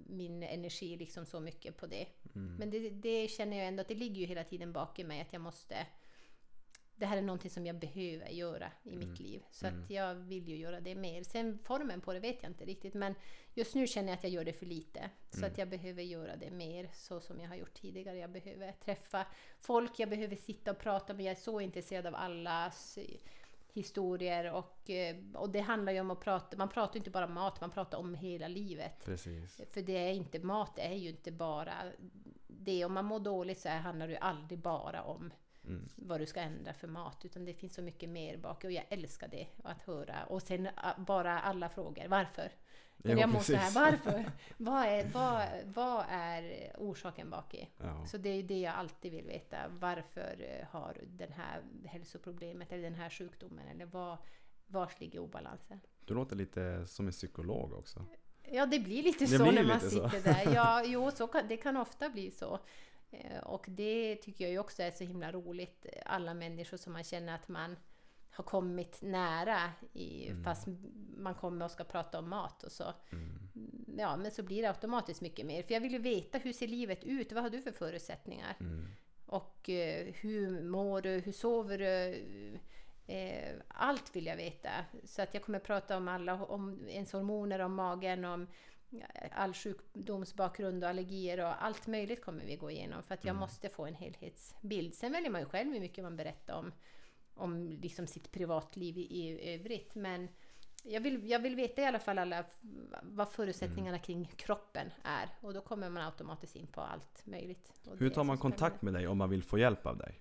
min energi liksom så mycket på det. Mm. Men det, det känner jag ändå att det ligger ju hela tiden bak i mig att jag måste det här är någonting som jag behöver göra i mitt liv. Så Mm. att jag vill ju göra det mer. Sen formen på det vet jag inte riktigt. Men just nu känner jag att jag gör det för lite. Så Mm. att jag behöver göra det mer så som jag har gjort tidigare. Jag behöver träffa folk, jag behöver sitta och prata med. Jag är så intresserad av allas historier och, eh, och det handlar ju om att prata. Man pratar inte bara om mat, man pratar om hela livet. Precis. För det är inte, mat är ju inte bara det. Om man mår dåligt så här handlar det ju aldrig bara om Mm. vad du ska ändra för mat. Utan det finns så mycket mer bak och jag älskar det att höra. Och sen bara alla frågor. Varför? Jo, jag så här, varför? vad, är, vad, vad är orsaken bak i? Ja. Så det är det jag alltid vill veta. Varför eh, har du den här hälsoproblemet eller den här sjukdomen? Eller vad, vars ligger obalansen? Du låter lite som en psykolog också. Ja, det blir lite Det så blir när man lite så. sitter där. Ja, jo, så kan, det kan ofta bli så. Eh, Och det tycker jag också är så himla roligt. Alla människor som man känner att man har kommit nära i, Mm. fast man kommer och ska prata om mat och så. Mm. Ja, men så blir det automatiskt mycket mer. För jag vill ju veta hur ser livet ut? Vad har du för förutsättningar? Mm. Och eh, hur mår du? Hur sover du? Eh, allt vill jag veta. Så att jag kommer prata om alla, om ens hormoner, om magen, om all sjukdomsbakgrund och allergier och allt möjligt kommer vi gå igenom för att jag Mm. måste få en helhetsbild. Sen väljer man ju själv hur mycket man berättar om, om liksom sitt privatliv i, i övrigt. Men jag vill, jag vill veta i alla fall alla, vad förutsättningarna kring kroppen är. Och då kommer man automatiskt in på allt möjligt. Hur tar man kontakt med dig om man vill få hjälp av dig?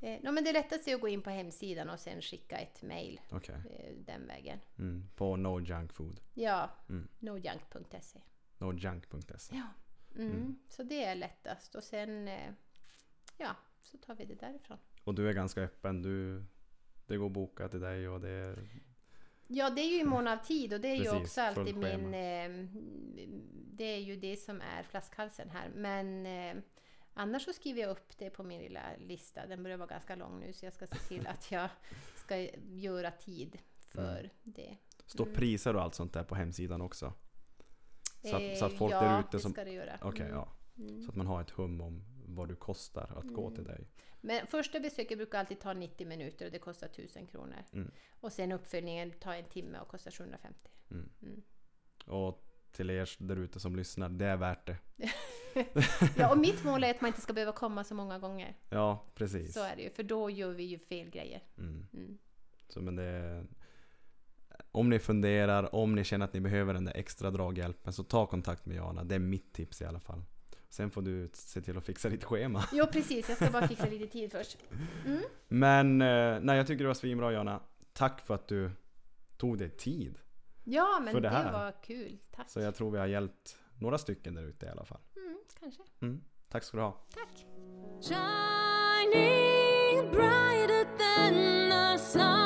Eh, ja, men det lättaste är att gå in på hemsidan och sen skicka ett mail Okej. eh, den vägen. Mm. På no junk food. Ja, Mm. nojunk.se. Nojunk.se. Ja, mm. Mm. så det är lättast. Och sen, eh, ja, så tar vi det därifrån. Och du är ganska öppen. Du, det går att boka till dig och det är... Ja, det är ju i mån av tid och det är ju Precis, också alltid min... Eh, det är ju det som är flaskhalsen här. Men eh, annars så skriver jag upp det på min lilla lista. Den börjar vara ganska lång nu så jag ska se till att jag ska göra tid för Mm. det. Står Mm. priser och allt sånt där på hemsidan också? Så att, så att Eh, folk ja, där ute det som... ska det göra. Okej, Mm. ja. Mm. Så att man har ett hum om vad du kostar att gå till dig. Men första besöket brukar alltid ta 90 minuter och det kostar 1000 kronor. Mm. Och sen uppföljningen tar en timme och kostar 750. Mm. Mm. Och till er där ute som lyssnar, det är värt det. Ja, och mitt mål är att man inte ska behöva komma så många gånger. Ja, precis. Så är det ju, för då gör vi ju fel grejer. Mm. Mm. Så men det... om ni funderar, om ni känner att ni behöver den där extra draghjälpen så ta kontakt med Jana. Det är mitt tips i alla fall. Sen får du se till att fixa ditt schema. Jo precis, jag ska bara fixa lite tid först. Mm. Men eh, nej, jag tycker det var svinbra Jana. Tack för att du tog dig tid. Ja, men för det, det här. var kul. Tack. Så jag tror vi har hjälpt några stycken där ute i alla fall. Mm, kanske. Mm. Tack ska du ha. Tack. Shining brighter than the sun